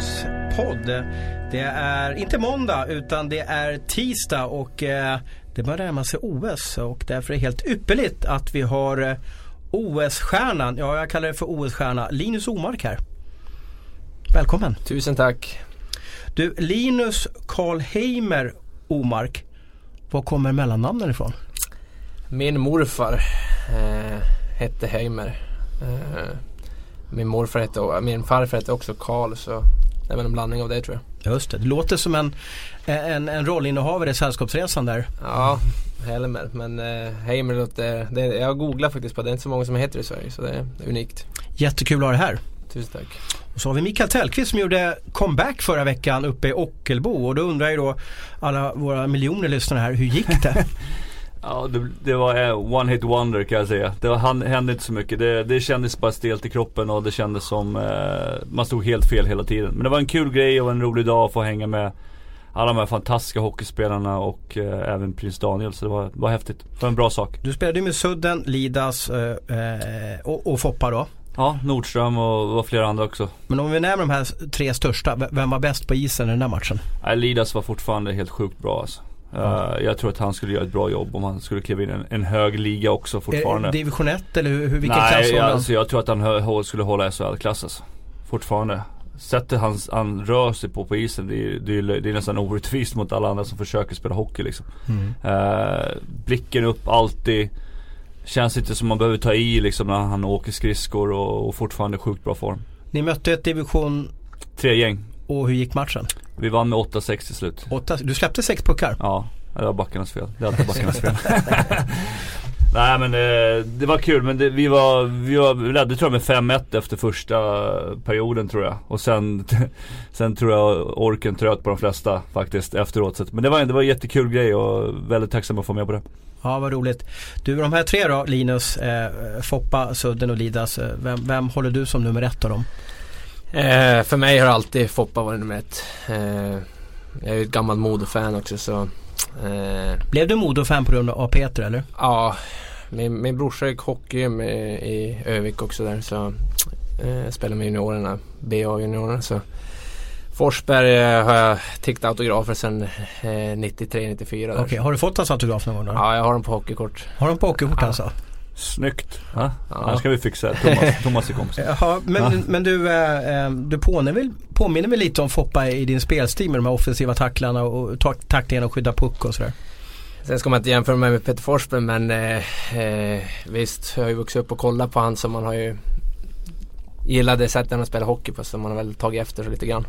Fotbollens podd. Det är inte måndag utan det är tisdag och eh, det börjar närma sig OS och därför är det helt ypperligt att vi har eh, OS-stjärnan, ja jag kallar det för OS-stjärna, Linus Omark här. Välkommen! Tusen tack! Du, Linus Karlheimer Omark, var kommer mellannamnen ifrån? Min morfar eh, hette Heimer. Eh, min morfar hette, min farfar hette också Karl så det är väl en blandning av det tror jag. Just det, det låter som en, en, en rollinnehavare i Sällskapsresan där. Ja, Helmer. Men eh, Heimer låter, det, jag googlar faktiskt på det. Det är inte så många som heter det i Sverige så det är, det är unikt. Jättekul att ha dig här. Tusen tack. Och så har vi Mikael Tellqvist som gjorde comeback förra veckan uppe i Ockelbo och då undrar ju då alla våra miljoner lyssnare här, hur gick det? Ja det, det var en one hit wonder kan jag säga. Det var, hände inte så mycket. Det, det kändes bara stelt i kroppen och det kändes som eh, man stod helt fel hela tiden. Men det var en kul grej och en rolig dag att få hänga med alla de här fantastiska hockeyspelarna och eh, även prins Daniel. Så det var, var häftigt. Det var en bra sak. Du spelade ju med Sudden, Lidas eh, eh, och, och Foppa då. Ja, Nordström och, och flera andra också. Men om vi nämner de här tre största, vem var bäst på isen i den här matchen? Nej, Lidas var fortfarande helt sjukt bra alltså. Uh, jag tror att han skulle göra ett bra jobb om han skulle kliva in i en, en hög liga också fortfarande. Är division 1 eller hur, vilken Nej, klass Nej, alltså, jag tror att han skulle hålla SHL-klass alltså. Fortfarande. Sättet han, han rör sig på på isen det är, det är, det är nästan orättvist mot alla andra som försöker spela hockey liksom. Mm. Uh, blicken upp alltid. Känns inte som man behöver ta i liksom när han åker skridskor och, och fortfarande sjukt bra form. Ni mötte ett division Tre gäng. Och hur gick matchen? Vi vann med 8-6 till slut. 8, du släppte sex puckar? Ja, det var backarnas fel. Det är alltid backarnas fel. Nej men det, eh, det, var kul men det, vi var, vi var ledde tror jag med 5-1 efter första perioden tror jag. Och sen, sen tror jag orken tröt på de flesta faktiskt efteråt. Men det var, det var en jättekul grej och väldigt tacksam att få med på det. Ja vad roligt. Du de här tre då Linus, eh, Foppa, Sudden och Lidas. Eh, vem, vem håller du som nummer ett av dem? Eh, för mig har alltid Foppa varit nummer ett. Eh, jag är ju ett gammalt Modo-fan också så. Eh, Blev du Modo-fan på grund av Peter eller? Ja, min, min brorsa gick hockey med, i Övik också där så eh, spelade med juniorerna, BA-juniorerna så. Forsberg eh, har jag tickt autografer sedan 93-94. Okej, okay, har du fått hans autograf någon gång? Då? Ja, jag har dem på hockeykort. Har de på hockeykort ja. alltså? Snyggt. Ja. Ja. ska vi fixa. Thomas, Thomas är kompis. Jaha, men, ja. men du, äh, du påminner, påminner mig lite om Foppa i din spelstil med de här offensiva tacklarna och tacklingarna och skydda puck och sådär. Sen ska man inte jämföra mig med Peter Forsberg men eh, eh, visst, jag har ju vuxit upp och kollat på han så man har ju gillat det sättet han spelar hockey på så man har väl tagit efter så lite grann.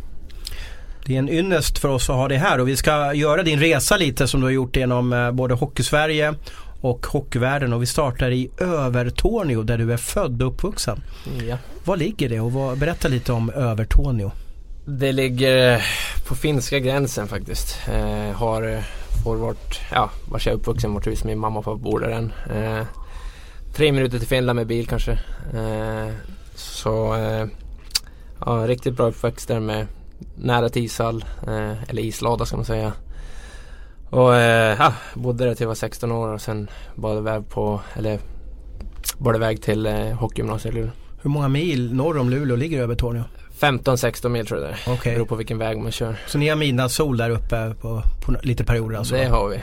Det är en ynnest för oss att ha dig här och vi ska göra din resa lite som du har gjort genom eh, både Hockeysverige och hockeyvärlden och vi startar i Övertorneå där du är född och uppvuxen. Ja. Var ligger det och vad, berätta lite om Övertorneå. Det ligger på finska gränsen faktiskt. Eh, har, får vårt, ja, vars jag är uppvuxen, vart hus min mamma och pappa bor där än. Eh, tre minuter till Finland med bil kanske. Eh, så eh, ja, riktigt bra uppväxt där med nära till ishall, eh, eller islada ska man säga. Och eh, ja, bodde där till jag var 16 år och sen bad iväg på, eller bar iväg till eh, hockeygymnasiet i Luleå. Hur många mil norr om Luleå ligger Övertorneå? 15-16 mil tror jag det är. Okay. Beror på vilken väg man kör. Så ni har midnattssol där uppe på, på lite perioder alltså? Det har vi.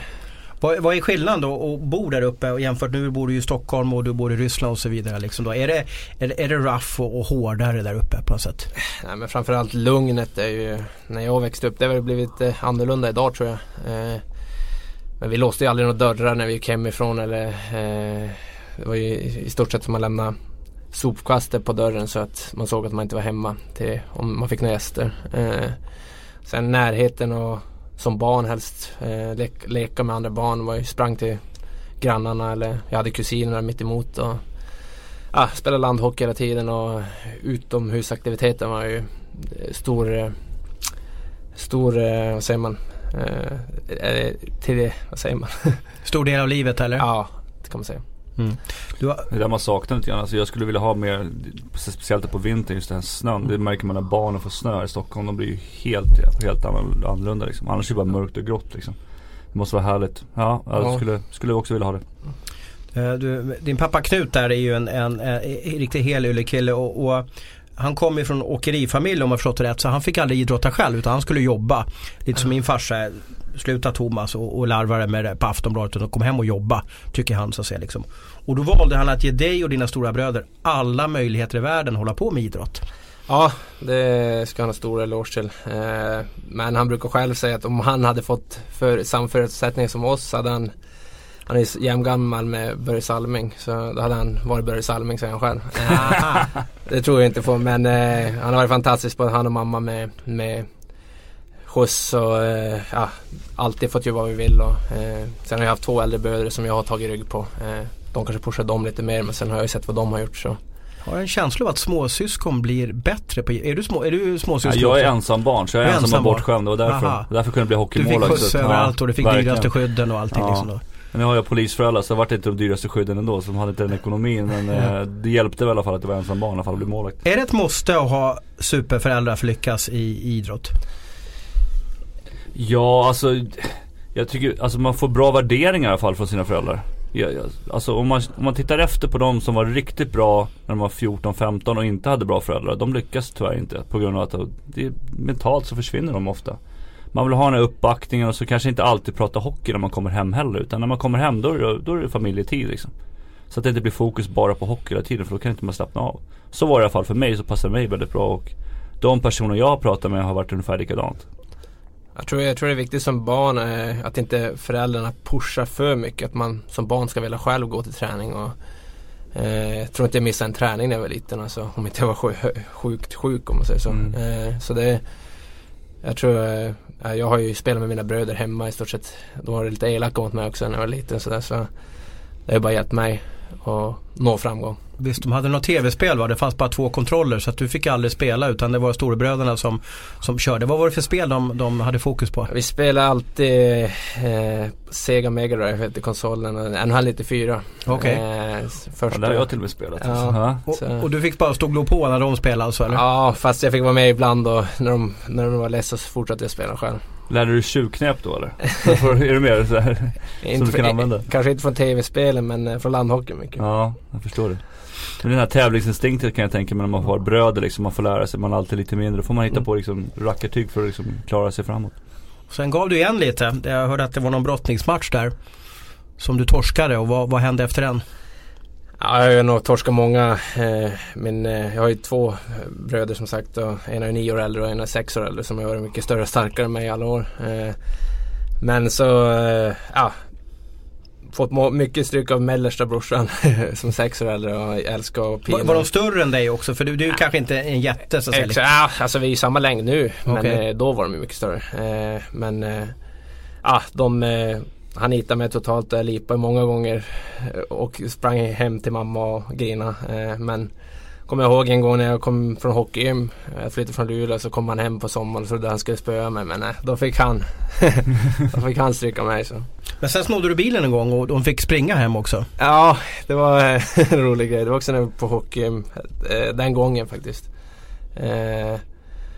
Vad, vad är skillnaden då att bo där uppe och jämfört nu bor du i Stockholm och du bor i Ryssland och så vidare. Liksom då. Är, det, är, är det rough och, och hårdare där uppe på något sätt? Nej men framförallt lugnet är ju, när jag växte upp, det har blivit eh, annorlunda idag tror jag. Eh, men vi låste ju aldrig några dörrar när vi gick hemifrån eller eh, Det var ju i stort sett som att lämna sopkastet på dörren så att man såg att man inte var hemma till, om man fick några gäster. Eh, sen närheten och som barn helst eh, le leka med andra barn. Var ju, sprang till grannarna eller jag hade kusiner mitt emot och ah, spelade landhockey hela tiden och utomhusaktiviteten var ju stor, eh, stor, eh, vad säger man, eh, till det, vad säger man? Stor del av livet eller? Ja, det kan man säga. Mm. Har... Det är där man saknar lite grann. Alltså jag skulle vilja ha mer, speciellt på vintern, just den här snön. Det märker man när barnen får snö i Stockholm. De blir ju helt, helt annorlunda liksom. Annars är det bara mörkt och grått liksom. Det måste vara härligt. Ja, jag ja. skulle, skulle också vilja ha det. Eh, du, din pappa Knut där är ju en, en, en, en riktig helylle kille och, och han kom ju från åkerifamilj om jag förstått det rätt så han fick aldrig idrotta själv utan han skulle jobba. Lite som min farsa sluta Thomas och, och larvade med det på Aftonbladet och kom hem och jobba. Tycker han så att säga liksom. Och då valde han att ge dig och dina stora bröder alla möjligheter i världen att hålla på med idrott. Ja, det ska han ha stor eloge till. Eh, men han brukar själv säga att om han hade fått för, samma förutsättningar som oss hade han han är jämngammal med Börje Salming så då hade han varit Börje Salming säger han själv. det tror jag inte på men eh, han har varit fantastisk både han och mamma med, med skjuts och eh, ja, alltid fått göra vad vi vill. Och, eh, sen har jag haft två äldre bröder som jag har tagit rygg på. Eh, de kanske pushar dem lite mer men sen har jag ju sett vad de har gjort. Så. Har en känsla av att småsyskon blir bättre på Är du, små, är du småsyskon? Ja, jag är ensam barn så jag är ensam och bortskämd och därför, därför kunde jag bli hockeymålvakt. Du fick skjuts överallt och du fick dyraste skydden och allting ja. liksom då. Nu har jag polisföräldrar så det vart inte de dyraste skydden ändå. De hade inte den ekonomin. Men eh, det hjälpte väl i alla fall att jag var ensam barn i alla fall att bli målvakt. Är det ett måste att ha superföräldrar för att lyckas i idrott? Ja, alltså jag tycker alltså man får bra värderingar i alla fall från sina föräldrar. Alltså om man, om man tittar efter på de som var riktigt bra när de var 14-15 och inte hade bra föräldrar. De lyckas tyvärr inte på grund av att det, mentalt så försvinner de ofta. Man vill ha den här uppbackningen och så kanske inte alltid prata hockey när man kommer hem heller. Utan när man kommer hem då är det, då är det familjetid liksom. Så att det inte blir fokus bara på hockey hela tiden för då kan inte man slappna av. Så var det i alla fall för mig, så passade mig väldigt bra och de personer jag har pratat med har varit ungefär likadant. Jag tror, jag tror det är viktigt som barn eh, att inte föräldrarna pushar för mycket. Att man som barn ska vilja själv gå till träning. Och, eh, jag tror inte jag missade en träning när jag var liten. Alltså, om inte jag var sjuk, sjukt sjuk om man säger så. Mm. Eh, så det, jag tror, eh, jag har ju spelat med mina bröder hemma i stort sett. De var lite elaka mot mig också när jag var liten. Så, där, så det har bara hjälpt mig att nå framgång. Visst, de hade något tv-spel va? Det fanns bara två kontroller så att du fick aldrig spela utan det var storebröderna som, som körde. Vad var det för spel de, de hade fokus på? Vi spelade alltid eh, Sega Mega Drive hette konsolen NHL 94. Okej. Okay. Eh, första... Ja, det har jag till och med spelat. Ja, och, och, du fick bara stå och glo på när de spelade alltså eller? Ja, fast jag fick vara med ibland och när de, när de var ledsna så fortsatte jag spela själv. Lärde du tjuvknep då eller? är det mer så här, som du kan använda? Kanske inte från tv-spelen men eh, från landhockey mycket. Ja, jag förstår det. Men den här tävlingsinstinkten kan jag tänka mig när man har bröder liksom, man får lära sig, man är alltid lite mindre. Då får man hitta mm. på liksom rackartyg för att liksom klara sig framåt. Sen gav du igen lite. Jag hörde att det var någon brottningsmatch där. Som du torskade och vad, vad hände efter den? Ja, jag har nog torskat många. Eh, men eh, jag har ju två bröder som sagt. Och en är nio år äldre och en är sex år äldre som har varit mycket större och starkare än mig i alla år. Eh, men så, ja. Fått mycket stryk av mellersta brorsan som sex år äldre och älskar att pina. Var, var de större än dig också? För du, du är ja. kanske inte en jätte så att säga. Ja, alltså vi är ju samma längd nu. Men okay. Eh, då var de mycket större. Eh, men ja, de han hittade mig totalt jag lipade många gånger och sprang hem till mamma och grina. Men kommer jag ihåg en gång när jag kom från hockeygym. Jag flyttade från Luleå så kom han hem på sommaren och trodde han skulle spöa mig. Men nej, då fick han, då fick han stryka mig. Så. Men sen snodde du bilen en gång och de fick springa hem också. Ja, det var en rolig grej. Det var också när jag var på hockeygym. Eh, den gången faktiskt. Eh,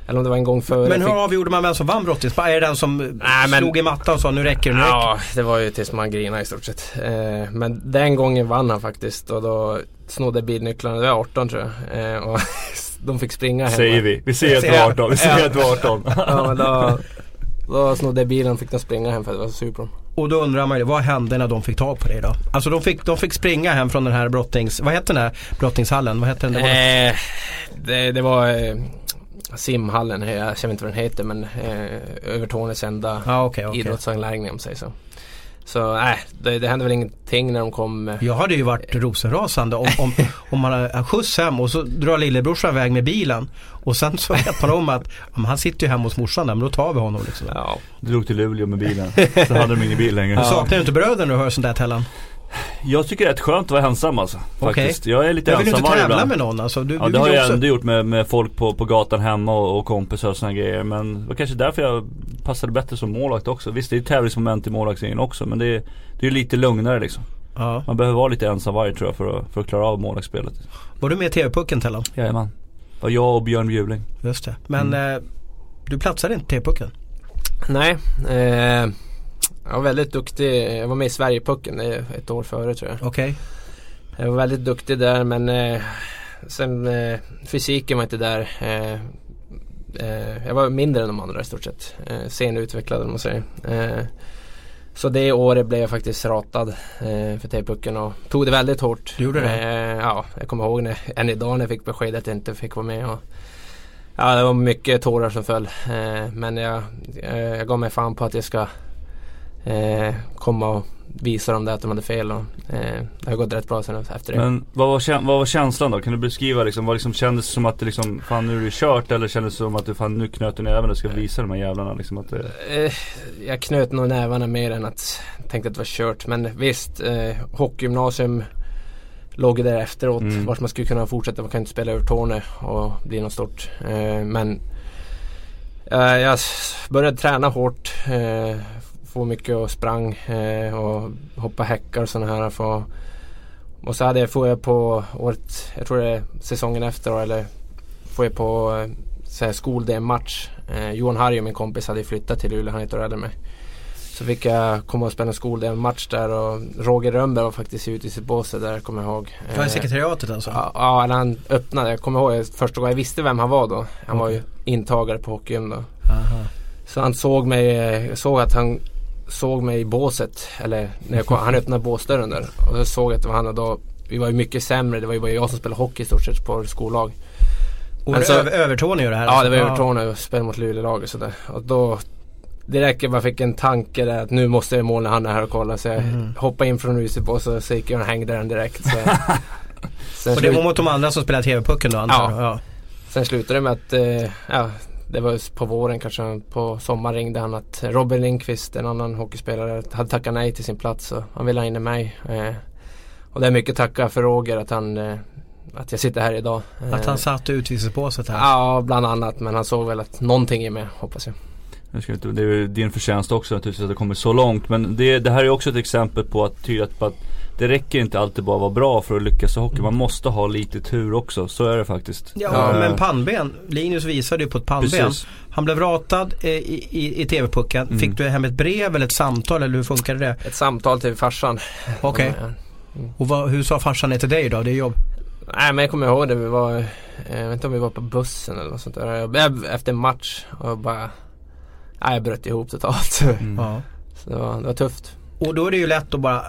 eller om det var en gång före. Men hur fick... avgjorde man vem som vann brottningsmatchen? Är det den som Nej, men... slog i mattan och sa nu räcker det, nu Ja, det var ju tills man grinade i stort sett. Eh, men den gången vann han faktiskt och då snodde bilnycklarna. Det var 18 tror jag. Eh, och de fick springa hem. Säger vi. Vi ser att du var 18. Vi ser att du var 18. ja, men då, då snodde bilen och fick de springa hem för att det var så sur på dem. Och då undrar man ju, vad hände när de fick tag på dig då? Alltså de fick, de fick springa hem från den här brottings... Vad hette den här brottningshallen? Vad hette den? Det var, eh, det, det var eh, simhallen, jag känner inte vad den heter men eh, Övertornets enda ah, okay, okay. idrottsanläggning om säger så. Så nej, det, det hände väl ingenting när de kom. Jag hade ju varit rosenrasande om, om, om man har skjuts hem och så drar lillebrorsan iväg med bilen. Och sen så vet man om att om han sitter ju hemma hos morsan där men då tar vi honom liksom. Ja. Du drog till Luleå med bilen. så hade de ingen bil längre. Ja. Saknar du inte bröder när du hör sånt där Tellan? Jag tycker det är rätt skönt att vara ensam alltså. Faktiskt. Okay. Jag är lite ensam ensam Jag vill inte tävla med någon alltså. Du, ja du det har jag också... ändå gjort med, med folk på, på gatan hemma och, och kompisar och sådana grejer. Men det var kanske därför jag passade bättre som målvakt också. Visst det är tävlingsmoment i målvaktsringen också men det är, det är lite lugnare liksom. Ja. Man behöver vara lite ensam varje tror jag för att, för att klara av målvaktsspelet. Var du med i TV-pucken Tellan? Jajamän. Det var jag och Björn Bjuling. Just det. Men mm. eh, du platsade inte i TV-pucken? Nej. Eh, jag var väldigt duktig. Jag var med i Sverigepucken ett år före tror jag. Okej. Okay. Jag var väldigt duktig där men eh, sen eh, fysiken var inte där. Eh, eh, jag var mindre än de andra i stort sett. Eh, sen utvecklad om man säger. Eh, så det året blev jag faktiskt ratad eh, för tejpucken och tog det väldigt hårt. Du gjorde det? Ja, jag kommer ihåg när, än idag när jag fick beskedet att jag inte fick vara med. Och, ja, det var mycket tårar som föll. Men jag, jag gav mig fan på att jag ska eh, komma och visa dem det att de hade fel. Och, eh, det har gått rätt bra sen efter det. Men vad var, vad var känslan då? Kan du beskriva liksom, vad liksom kändes som att det liksom, fan nu är det kört eller kändes det som att du fan nu knöt du näven och ska visa de här jävlarna liksom att det... Eh, jag knöt nog nävarna mer än att tänkte att det var kört. Men visst, eh, hockeygymnasium låg ju där efteråt. Mm. Vart man skulle kunna fortsätta. Man kan inte spela över Torne och bli något stort. Eh, men eh, jag började träna hårt. Få mycket och sprang eh, och hoppa häckar och sådana här. För, och så hade jag, får jag på året, jag tror det är säsongen efter eller får jag på eh, så här skol-DM-match. Eh, Johan Harry, min kompis, hade flyttat till Luleå. Han år äldre än mig. Så fick jag komma och spela skol-DM-match där och Roger Rönnberg var faktiskt ute i sitt bås där, kommer jag ihåg. Var i Eh, sekretariatet alltså? Ja, ja, när han öppnade. Jag kommer ihåg första gången jag visste vem han var då. Han var ju intagare på hockeygym då. Aha. Så han såg mig, eh, såg att han såg mig i båset. Eller när jag kom, han öppnade båsdörren där. Och så såg jag att det var han och då, vi var ju mycket sämre. Det var ju bara jag som spelade hockey i stort sett på skollag. Och Alltså- det är över, Övertorneå det här? Ja, det var alltså? Övertorneå och spelade mot Luleå-laget sådär. Och då Direkt jag bara fick en tanke där att nu måste jag måla han här och kolla. Så jag Mhm. hoppade in från huset och så, så gick jag och hängde den direkt. Så. Och det var mot de andra som spelade TV-pucken då antar jag? Ja. sen slutade det med att eh, ja, det var på våren kanske. På sommaren ringde han att Robin Lindqvist, en annan hockeyspelare, hade tackat nej till sin plats. Och han ville ha in mig. Eh, och det är mycket tacka för Roger att han eh, att jag sitter här idag. Att Eh, han satt utvisningsbåset här? Ja, bland annat. Men han såg väl att någonting är med, hoppas jag. Det är din förtjänst också naturligtvis att det kommer så långt. Men det, det här är också ett exempel på att tyda på att det räcker inte alltid bara att vara bra för att lyckas i hockey. Man måste ha lite tur också. Så är det faktiskt. Ja, Ja. men pannben. Linus visade ju på ett pannben. Precis. Han blev ratad eh, i, i, i TV-pucken. Mm. Fick du hem ett brev eller ett samtal eller hur funkade det? Ett samtal till farsan. Okej. Ja. Och vad, hur sa farsan det till dig då? Det är jobb? Nej men jag kommer ihåg det. Vi var, jag vet inte om vi var på bussen eller något sånt där. Jag, jag- efter en match och bara, nej jag bröt ihop totalt. Mm. Ja. Så det var, det var tufft. Och då är det ju lätt att bara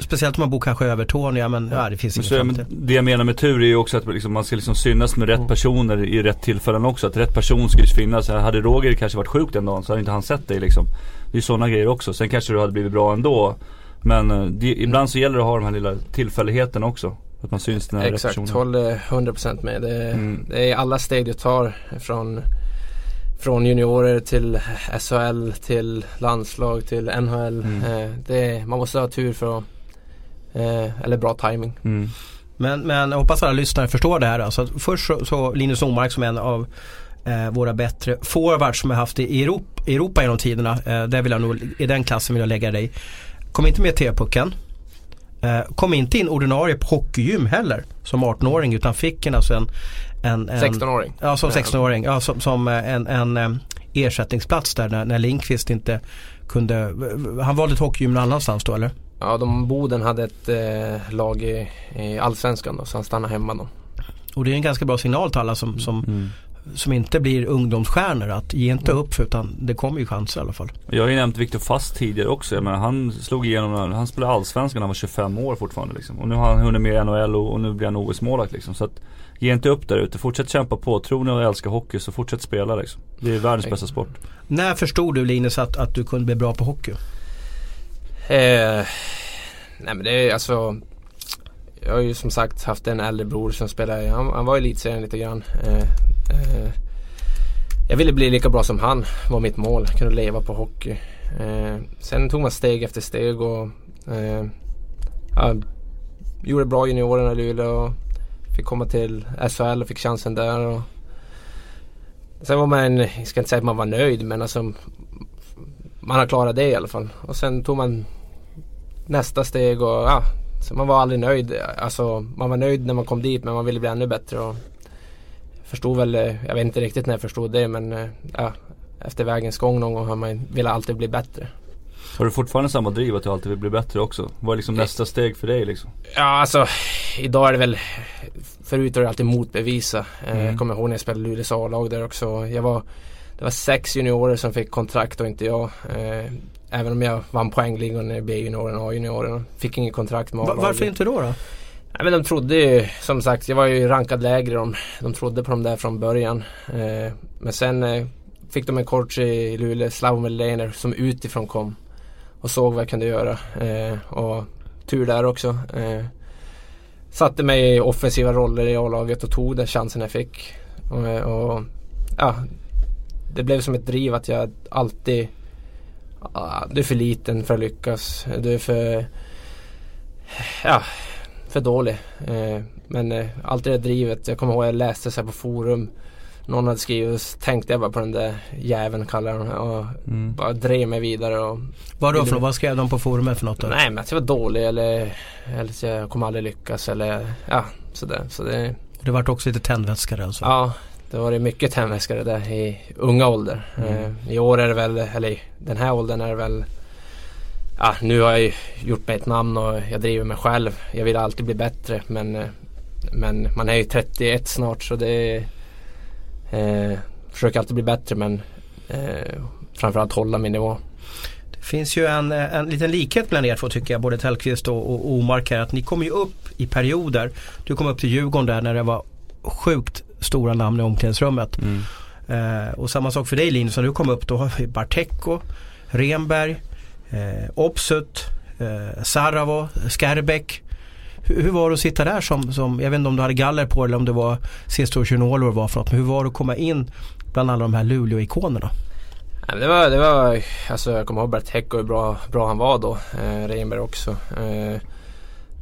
Speciellt om man bor kanske över Torneå men ja, det finns Men inget men det jag menar med tur är ju också att liksom, man ska liksom synas med rätt Mm. personer i rätt tillfällen också. Att rätt person ska ju finnas. Hade Roger kanske varit sjuk den dagen så hade inte han sett dig liksom. Det är ju sådana grejer också. Sen kanske du hade blivit bra ändå. Men eh, det, ibland så gäller det att ha de här lilla tillfälligheterna också. Att man syns när rätt Exakt, personer. håller 100% med. Det, Mm. det är alla steg du tar från från juniorer till SHL till landslag till NHL. Mm. Eh, det, man måste ha tur för att eh, eller bra timing. Mm. Men, men jag hoppas alla lyssnare förstår det här. Alltså, först så, så Linus Omark som är en av eh, våra bättre forwards som jag haft i Europa, Europa genom tiderna. Eh, där vill jag nog, I den klassen vill jag lägga dig. Kom inte med i TV-pucken. Eh, kom inte in ordinarie på hockeygym heller som 18-åring utan fick en, alltså en, en, en 16-åring. Ja, som Ja. 16-åring. Ja, som, som eh, en, en eh, ersättningsplats där när, när Lindqvist inte kunde. Han valde ett hockeygym någon annanstans då eller? Ja, de Boden hade ett eh, lag i, i Allsvenskan då, så han stannade hemma då. Och det är en ganska bra signal till alla som, som, Mm. som inte blir ungdomsstjärnor att ge inte upp för utan det kommer ju chanser i alla fall. Jag har ju nämnt Viktor Fast tidigare också. Jag menar, han slog igenom, han spelade Allsvenskan när han var 25 år fortfarande liksom. Och nu har han hunnit med i NHL och, och nu blir han OS-målvakt liksom. Så att ge inte upp där ute. Fortsätt kämpa på. Tror ni och älskar hockey så fortsätt spela liksom. Det är världens bästa sport. När förstod du Linus att, att du kunde bli bra på hockey? Eh, nej men det är alltså Jag har ju som sagt haft en äldre bror som spelade, han, han var i elitserien lite grann. Eh, eh, jag ville bli lika bra som han, var mitt mål. Kunna leva på hockey. Eh, sen tog man steg efter steg och eh, gjorde bra juniorerna i Luleå. Och fick komma till SHL och fick chansen där. Och sen var man, jag ska inte säga att man var nöjd men alltså man har klarat det i alla fall. Och sen tog man nästa steg och ja, så man var aldrig nöjd. Alltså man var nöjd när man kom dit men man ville bli ännu bättre. Och förstod väl, eh, jag vet inte riktigt när jag förstod det men eh, ja, efter vägens gång någon gång har man velat alltid bli bättre. Har du fortfarande samma driv att du alltid vill bli bättre också? Vad är liksom nästa steg för dig liksom? Ja alltså idag är det väl Förut var det alltid motbevisa. Eh, Mm. Jag kommer ihåg när jag spelade Luleås A-lag där också. Jag var, det var sex juniorer som fick kontrakt och inte jag. Även om jag vann poängligan när B-junioren och A-junioren. Fick inget kontrakt med A-laget. varför inte då? då? Nej, men de trodde ju, som sagt, jag var ju rankad lägre. De, de trodde på dem där från början. Eh, men sen eh, fick de en coach i Luleå, Slavomir Lehner, som utifrån kom och såg vad jag kunde göra. Eh, och tur där också. Eh, satte mig i offensiva roller i A-laget och tog den chansen jag fick. Och, eh, och ja, det blev som ett driv att jag alltid ah, du är för liten för att lyckas. Du är för ja, för dålig. Eh, men eh, allt det där drivet. Jag kommer ihåg jag läste så här på forum. Någon hade skrivit och så tänkte jag bara på den där jäveln kallar de och Mm. bara drev mig vidare. Och, Vad, då för, vad skrev de på forumet för något då? nej men att jag var dålig eller, eller att jag kommer aldrig lyckas eller ja sådär. Så det, Det vart också lite tändvätska där alltså. ja, det var det mycket tändvätska det där i unga ålder. Mm. Eh, I år är det väl, eller den här åldern är det väl Ja, nu har jag gjort mig ett namn och jag driver mig själv. Jag vill alltid bli bättre men, eh, men man är ju 31 snart så det är eh, Försöker alltid bli bättre men eh, framförallt hålla min nivå. Det finns ju en, en liten likhet mellan er två tycker jag, både Tellqvist och, och Omark här. Att ni kom ju upp i perioder. Du kom upp till Djurgården där när det var sjukt stora namn i omklädningsrummet. Mm. Eh, och samma sak för dig Linus, när du kom upp då har vi Bartecco, Renberg, eh, Opsut, eh, Saravo, Skärbäck. Hur, hur var det att sitta där som, som, jag vet inte om du hade galler på eller om det var vad det var för något. Men hur var det att komma in bland alla de här Luleå-ikonerna? Det var, det var, alltså jag kommer ihåg Bert Häck och hur bra, bra han var då. Eh, Reinberg också. Eh,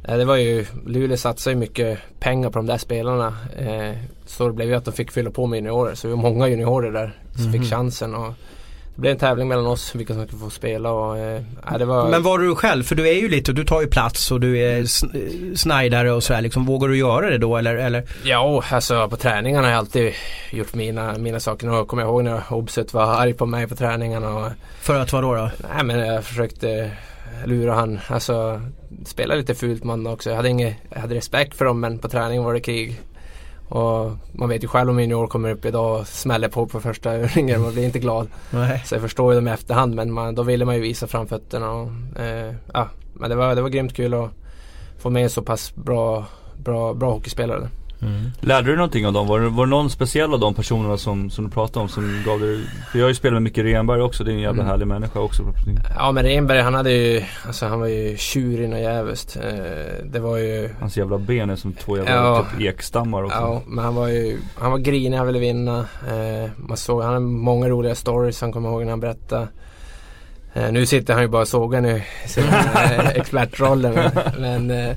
det var ju, Luleå satsade ju mycket pengar på de där spelarna. Eh, så det blev ju att de fick fylla på med juniorer. Så det var många juniorer där som Mhm. fick chansen. Och det blev en tävling mellan oss vilka som skulle få spela. Och, eh, nej, det var, Men var du själv? För du är ju lite, du tar ju plats och du är sn- snajdare och sådär. Liksom, vågar du göra det då eller? eller? Ja, alltså på träningarna har jag alltid gjort mina, mina saker. Nu kommer jag ihåg när Obset var arg på mig på träningarna. Och, För att vadå då? Nej men jag försökte lura han. Alltså spela lite fult man också. Jag hade, inget, jag hade respekt för dem men på träningen var det krig. Och man vet ju själv om junior kommer upp idag och smäller på på första övningen. Man blir inte glad. Nej. Så jag förstår ju dem i efterhand men man, då ville man ju visa framfötterna. Och, eh, ja, men det var, det var grymt kul att få med en så pass bra, bra, bra hockeyspelare. Mm. Lärde du någonting av dem? Var det, var det någon speciell av de personerna som, som du pratade om som gav dig För jag har ju spelat med Micke Renberg också, det är en jävla Mm. härlig människa också. Ja men Renberg han hade ju, alltså han var ju tjurig och jävligt. Eh, det var ju Hans jävla ben är som två jävla Ja. typ ekstammar också. Ja, men han var ju Han var grinig, han ville vinna. Eh, man såg, han hade många roliga stories han kommer ihåg när han berättade. Eh, nu sitter han ju bara och sågar nu i sin expertrollen. Men, men,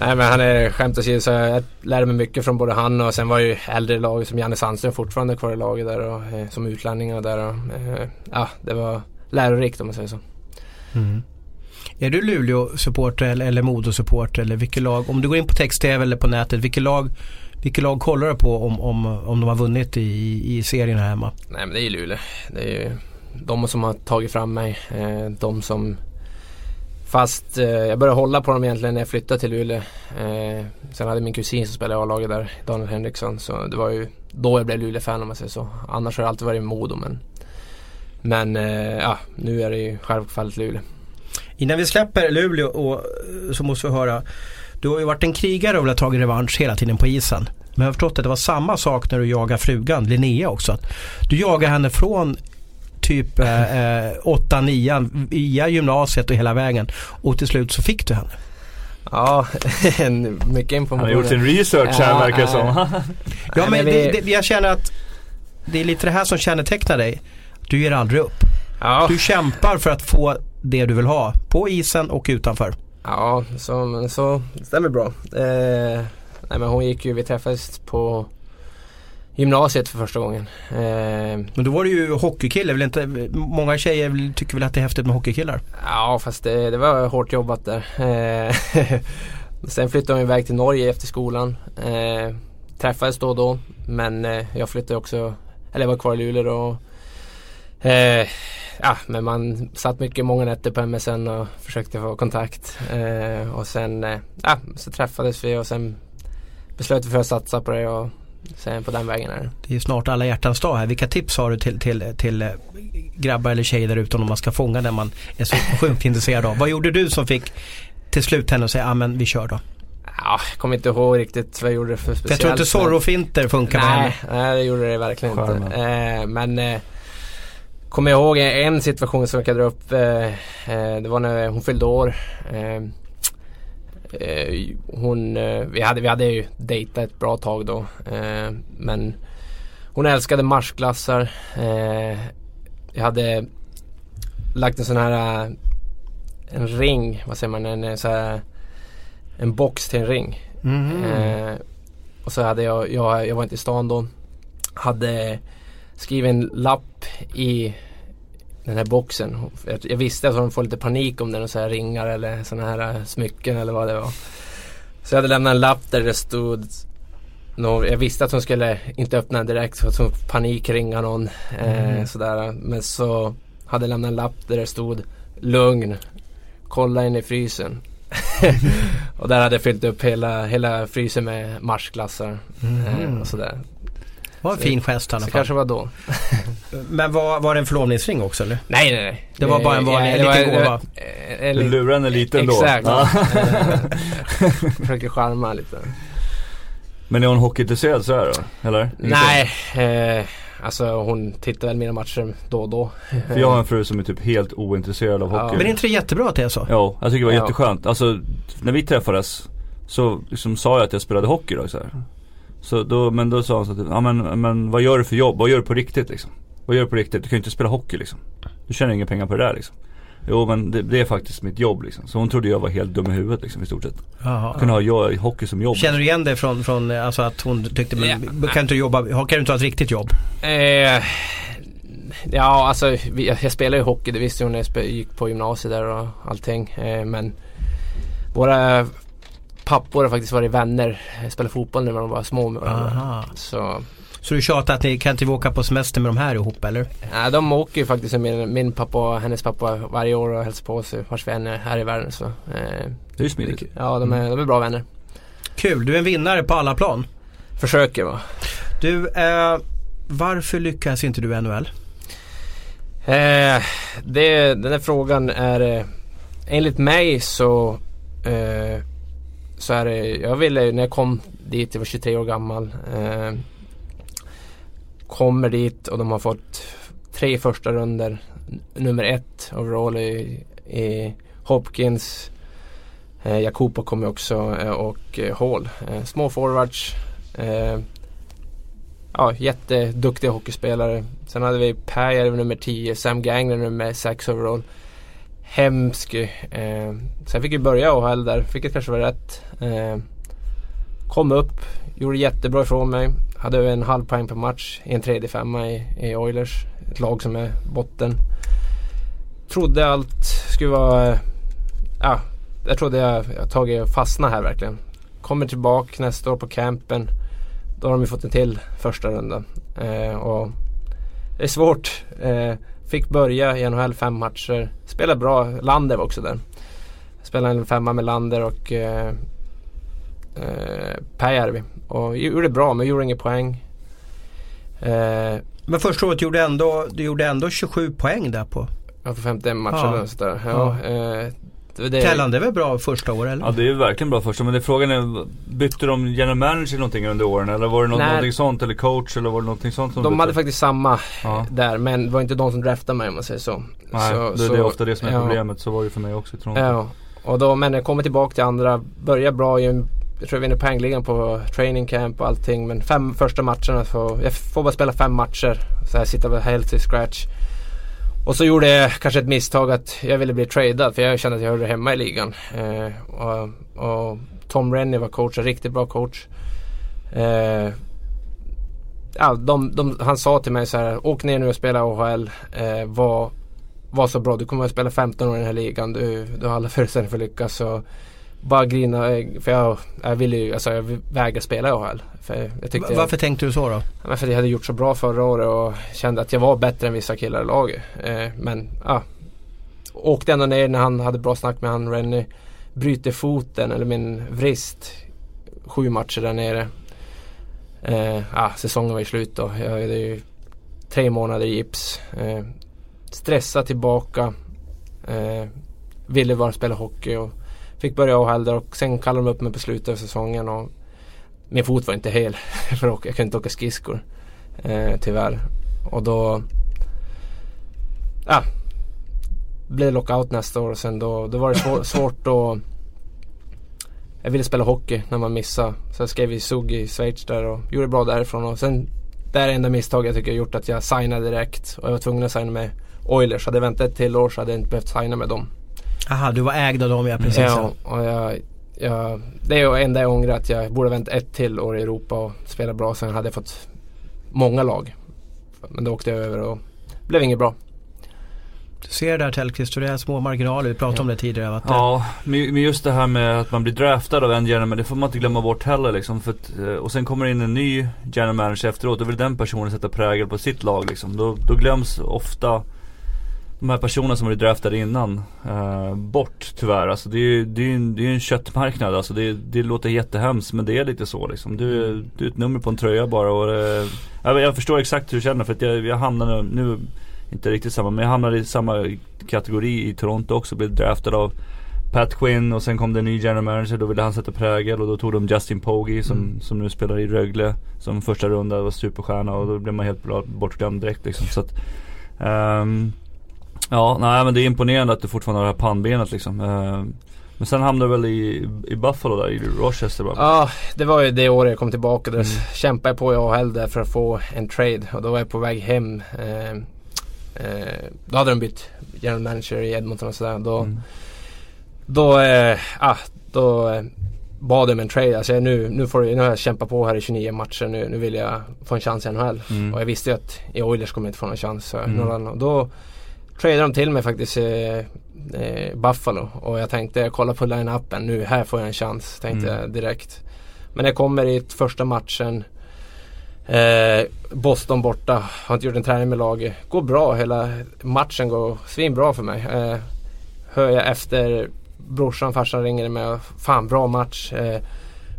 nej men han är skämt åsido så jag lärde mig mycket från både han och sen var ju äldre lag som Janne Sandström fortfarande kvar i laget där och eh, som utlänningar där. Och, eh, ja, det var lärorikt om man säger så. Mm. Är du Luleå-supporter eller, eller Modo-supporter eller vilket lag? Om du går in på text-tv eller på nätet, vilket lag, vilket lag kollar du på om, om, om de har vunnit i, i serien här hemma? Nej men det är ju Luleå. Det är ju de som har tagit fram mig. Eh, de som Fast eh, jag började hålla på dem egentligen när jag flyttade till Luleå. Eh, sen hade min kusin som spelade i A-laget där, Daniel Henriksson. Så det var ju då jag blev Luleå-fan om man säger så. Annars har jag alltid varit Modo men Men eh, ja, nu är det ju självfallet Luleå. Innan vi släpper Luleå och, eh, så måste vi höra. Du har ju varit en krigare och velat tagit revansch hela tiden på isen. Men jag har förstått att det var samma sak när du jagade frugan Linnea också. Att du jagade henne från typ eh, 8-9 via gymnasiet och hela vägen. Och till slut så fick du henne. Ja, en, mycket information. Han har gjort sin research här Ja, verkar det som. Ja men det, det, jag känner att det är lite det här som kännetecknar dig. Du ger aldrig upp. Ja, Du kämpar för att få det du vill ha. På isen och utanför. ja så, så det stämmer bra. Eh, nej men hon gick ju, vi träffades på gymnasiet för första gången. Eh, Men då var du ju hockeykille. Vill inte, många tjejer tycker väl att det är häftigt med hockeykillar. Ja fast det, det var hårt jobbat där. Eh, Sen flyttade hon iväg till Norge efter skolan. Eh, träffades då och då. Men eh, jag flyttade också, eller jag var kvar i Luleå då. Eh, ja, men man satt mycket många nätter på MSN och försökte få kontakt. Eh, och sen ja, så träffades vi och sen beslöt vi för att satsa på det och sen på den vägen är det. Det är ju snart alla hjärtans dag här. Vilka tips har du till, till, till eh, grabbar eller tjejer där ute om man ska fånga den man är så sjukt intresserad av? Vad gjorde du som fick till slut henne att säga, ja men vi kör då? Ja, jag kommer inte ihåg riktigt vad jag gjorde för speciellt. Jag tror inte Zorro-finter funkar med nej, henne. nej, det gjorde det verkligen Charmen. inte. Eh, men eh, kommer jag ihåg en situation som jag kan dra upp. Eh, eh, det var när hon fyllde år. Eh, hon, eh, vi, hade, vi hade ju dejtat ett bra tag då. Eh, men hon älskade marschglassar. Eh, jag hade lagt en sån här en ring, vad säger man, en, så här, en box till en ring. Eh, och så hade jag, jag, jag var inte i stan då. Hade skrivit en lapp i den här boxen. Jag, visste att hon får lite panik om den och så här ringar eller sådana här eh, smycken eller vad det var. Så jag hade lämnat en lapp där det stod jag visste att hon skulle inte öppna den direkt för att hon panikringa någon. Eh, Mm. sådär. Men så hade jag lämnat en lapp där det stod Lugn. Kolla in i frysen. och där hade jag fyllt upp hela, hela frysen med marschglassar. Eh, Mhm. och sådär. Det var en fin gest i alla fall. kanske var då. Men var, var det en förlovningsring också eller? Nej nej nej. Det var bara en vanlig- en det liten det gåva. eh, Du lurar henne lite ändå. Exakt. Ja. Försöker charma lite. Men är hon hockeyintresserad sådär då? Eller? Nej, eh, alltså hon tittar väl mina matcher då och då. För jag har en fru som är typ helt ointresserad av Ja. hockey. Men är inte det jättebra att det är så? Jo, jag tycker det var Ja. jätteskönt. Alltså när vi träffades så liksom sa jag att jag spelade hockey då så här. Så då, men då sa hon så att, ja men, men vad gör du för jobb? Vad gör du på riktigt liksom? Vad gör du på riktigt? Du kan ju inte spela hockey liksom. Du tjänar inga pengar på det där liksom. Jo men det, det är faktiskt mitt jobb liksom. Så hon trodde jag var helt dum i huvudet liksom i stort sett. Jaha. Jag kunde ha jag, hockey som jobb. Känner du igen det från, från alltså att hon tyckte, men, Ja. kan, du inte jobba, kan du inte ha ett riktigt jobb? Eh, ja, alltså jag, jag spelar ju hockey. Det visste hon när jag gick på gymnasiet där och allting. Eh, men våra pappor har faktiskt varit vänner. Jag spelade fotboll när de var små med varandra. Aha. Så Så du tjatar att ni kan inte åka på semester med de här ihop eller? ja, de åker ju faktiskt min, min pappa och hennes pappa varje år och hälsar på sig vars vi än är här i världen. Så, eh, Det är ju smidigt. ja, de är, de är bra vänner. Kul, du är en vinnare på alla plan. Försöker va. Du, eh, varför lyckas inte du i NHL? Eh, det, den här frågan är eh, enligt mig så eh, så är det, eh, jag ville när jag kom dit, jag var 23 år gammal. Eh, kommer dit och de har fått tre första runder Nummer ett overall i, i Hopkins. Eh, Jakuba kommer också eh, och eh, Hall. Eh, små forwards. Eh, ja, jätteduktiga hockeyspelare. Sen hade vi Pääjärvi nummer 10, Sam Gangler nummer 6 overall. Hemsk. Eh, sen fick vi börja AHL där, vilket kanske var rätt. Eh, kom upp, gjorde jättebra ifrån mig. Hade över en halv poäng per match i en tredje femma i, i Oilers. Ett lag som är botten. Trodde allt skulle vara... eh, Ja, jag trodde jag, jag tagit fastna här verkligen. Kommer tillbaka nästa år på campen. Då har de ju fått en till första runda. Eh, och det är svårt. Eh, fick börja i NHL fem matcher. Spelade bra. Lander var också där. Spelade en femma med Lander och eh, eh, Pääjärvi. Och gjorde bra men gjorde ingen poäng. Eh, Men första året gjorde ändå, du gjorde ändå 27 poäng där på. jag får 51 matcher Ja. eller sådär. Ja, eh, det, det, Tellan, det är väl bra första år eller? Ja det är ju verkligen bra första men det är frågan är, bytte de general manager någonting under åren eller var det något, någonting sånt eller coach eller var det någonting sånt som de bytte? hade faktiskt samma Ja. där men det var inte de som draftade mig om man säger så. Nej, så, det, så- det är ofta det som är ja. problemet. Så var det ju för mig också i Toronto. Ja, och då, men jag kommer tillbaka till andra, börjar bra i en, jag tror jag vinner poängligan på training camp och allting. Men fem första matcherna, får, jag får bara spela fem matcher. Så här sitta på helt till scratch. Och så gjorde jag kanske ett misstag att jag ville bli tradad för jag kände att jag hörde hemma i ligan. Eh, och, och Tom Rennie var coach, en riktigt bra coach. Eh, ja, de, de, han sa till mig så här, åk ner nu och spela AHL. Eh, var, var så bra, du kommer att spela 15 år i den här ligan. Du, du har alla förutsättningar för att lyckas. Så bara grina. eh, För jag, jag ville ju, alltså jag vägrade spela i AHL. För jag Varför tänkte du så då? Ja, för jag hade gjort så bra förra året och kände att jag var bättre än vissa killar i laget. Eh, men ja. Åkte ändå ner när han hade bra snack med han Rennie. Bryter foten eller min vrist. Sju matcher där nere. Eh, ja, säsongen var ju slut då. Jag hade ju tre månader i gips. Eh, stressa tillbaka. Eh, ville bara spela hockey och fick börja AHL där och sen kallade de upp mig på slutet av säsongen. Och min fot var inte hel för. Jag kunde inte åka skridskor. Eh, tyvärr. Och då ja, blev lockout nästa år och sen då, då var det svår, svårt att jag ville spela hockey när man missade. Så jag skrev i SUG i Schweiz där och gjorde bra därifrån. Och sen det är det enda misstaget jag tycker jag gjort att jag signade direkt. Och jag var tvungen att signa med Oilers. Hade jag väntat ett till år så hade jag inte behövt signa med dem. Aha, du var ägd av dem ja precis. Ja, och jag, jag, det är det enda jag ångrar att jag borde ha väntat ett till år i Europa och spela bra. Sen hade jag fått många lag. Men då åkte jag över och blev inget bra. Du ser där Tellqvist hur det är små marginaler. Vi pratade om det tidigare. Att Ja, men men just det här med att man blir draftad av en general, men det får man inte glömma bort heller liksom. För att, eh, och sen kommer det in en ny general manager efteråt, då vill den personen sätta prägel på sitt lag liksom. Då, då glöms ofta de här personerna som varit draftade innan eh, bort tyvärr. Alltså det är ju det är, en, det är en köttmarknad. Alltså det, det låter jättehemskt men det är lite så liksom. Du, du är ett nummer på en tröja bara och eh, jag, förstår exakt hur du känner för att jag, jag hamnade nu, inte riktigt samma, men jag hamnade i samma kategori i Toronto också. Blev draftad av Pat Quinn och sen kom det en ny general manager. Då ville han sätta prägel och då tog de Justin Pogge som, Mm. som nu spelar i Rögle. Som första runda var superstjärna och då blev man helt bra, bortglömd direkt liksom. Så att, ehm, Ja, nej men det är imponerande att du fortfarande har det här pannbenet liksom. Ehm, men sen hamnade du väl i, i Buffalo där, i Rochester bara. Ja, det var ju det året jag kom tillbaka. Där Mm. kämpade jag på i AHL där för att få en trade. Och då var jag på väg hem. Eh, eh, då hade de bytt general manager i Edmonton och sådär. Då, Mm. då, eh, ah, då eh, bad om en trade. Alltså nu, nu, får, nu har jag kämpat på här i 29 matcher. Nu, nu vill jag få en chans i NHL. Mm. Och jag visste ju att i Oilers kommer jag inte få någon chans. Så Mm. någon annan. Då tradade de till mig faktiskt eh, eh, Buffalo. Och jag tänkte, jag kollar på line-upen nu, här får jag en chans. Tänkte Mm. jag direkt. Men jag kommer i första matchen. Eh, Boston borta, har inte gjort en träning med laget. Går bra, hela matchen går svinbra för mig. Eh, hör jag efter brorsan, farsan ringer mig. Fan bra match. Eh,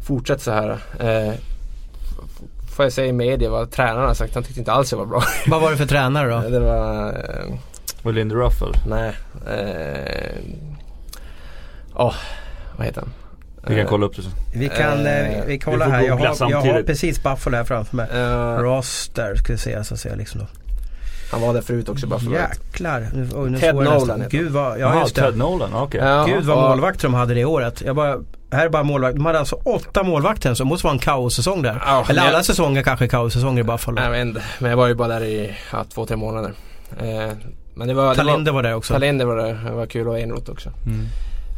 fortsätt så här. Eh, får jag säga i media vad tränaren har sagt. Han tyckte inte alls jag var bra. Vad var det för tränare då? det var... Eh, Och Lindy Ruffel. nej. Eh, Åh, vad heter han? Vi kan Eh, kolla upp det sen. Vi kan, eh, Eh, vi kollar vi här. Jag har, jag har precis Buffalo här framför mig. eh, Roster ska vi se så att säga liksom då. han var där förut också bara för Jäklar. Nu, oj, nu Ted jag. Nolan Gud vad, ja Jaha, just det. Ted Nolan, okej. Ja, Gud vad och- målvakter de hade det året. Jag bara, här är bara målvakt. De hade alltså åtta målvakter så det måste vara en kaossäsong där. Ja, Eller alla jag- säsonger kanske är kaossäsonger i Buffalo. Jag vet inte, men jag var ju bara där i ja, två, tre månader. Eh, men det var... det var- Talinder var där också. Talinder var där, det var kul och Enroth också. Mm.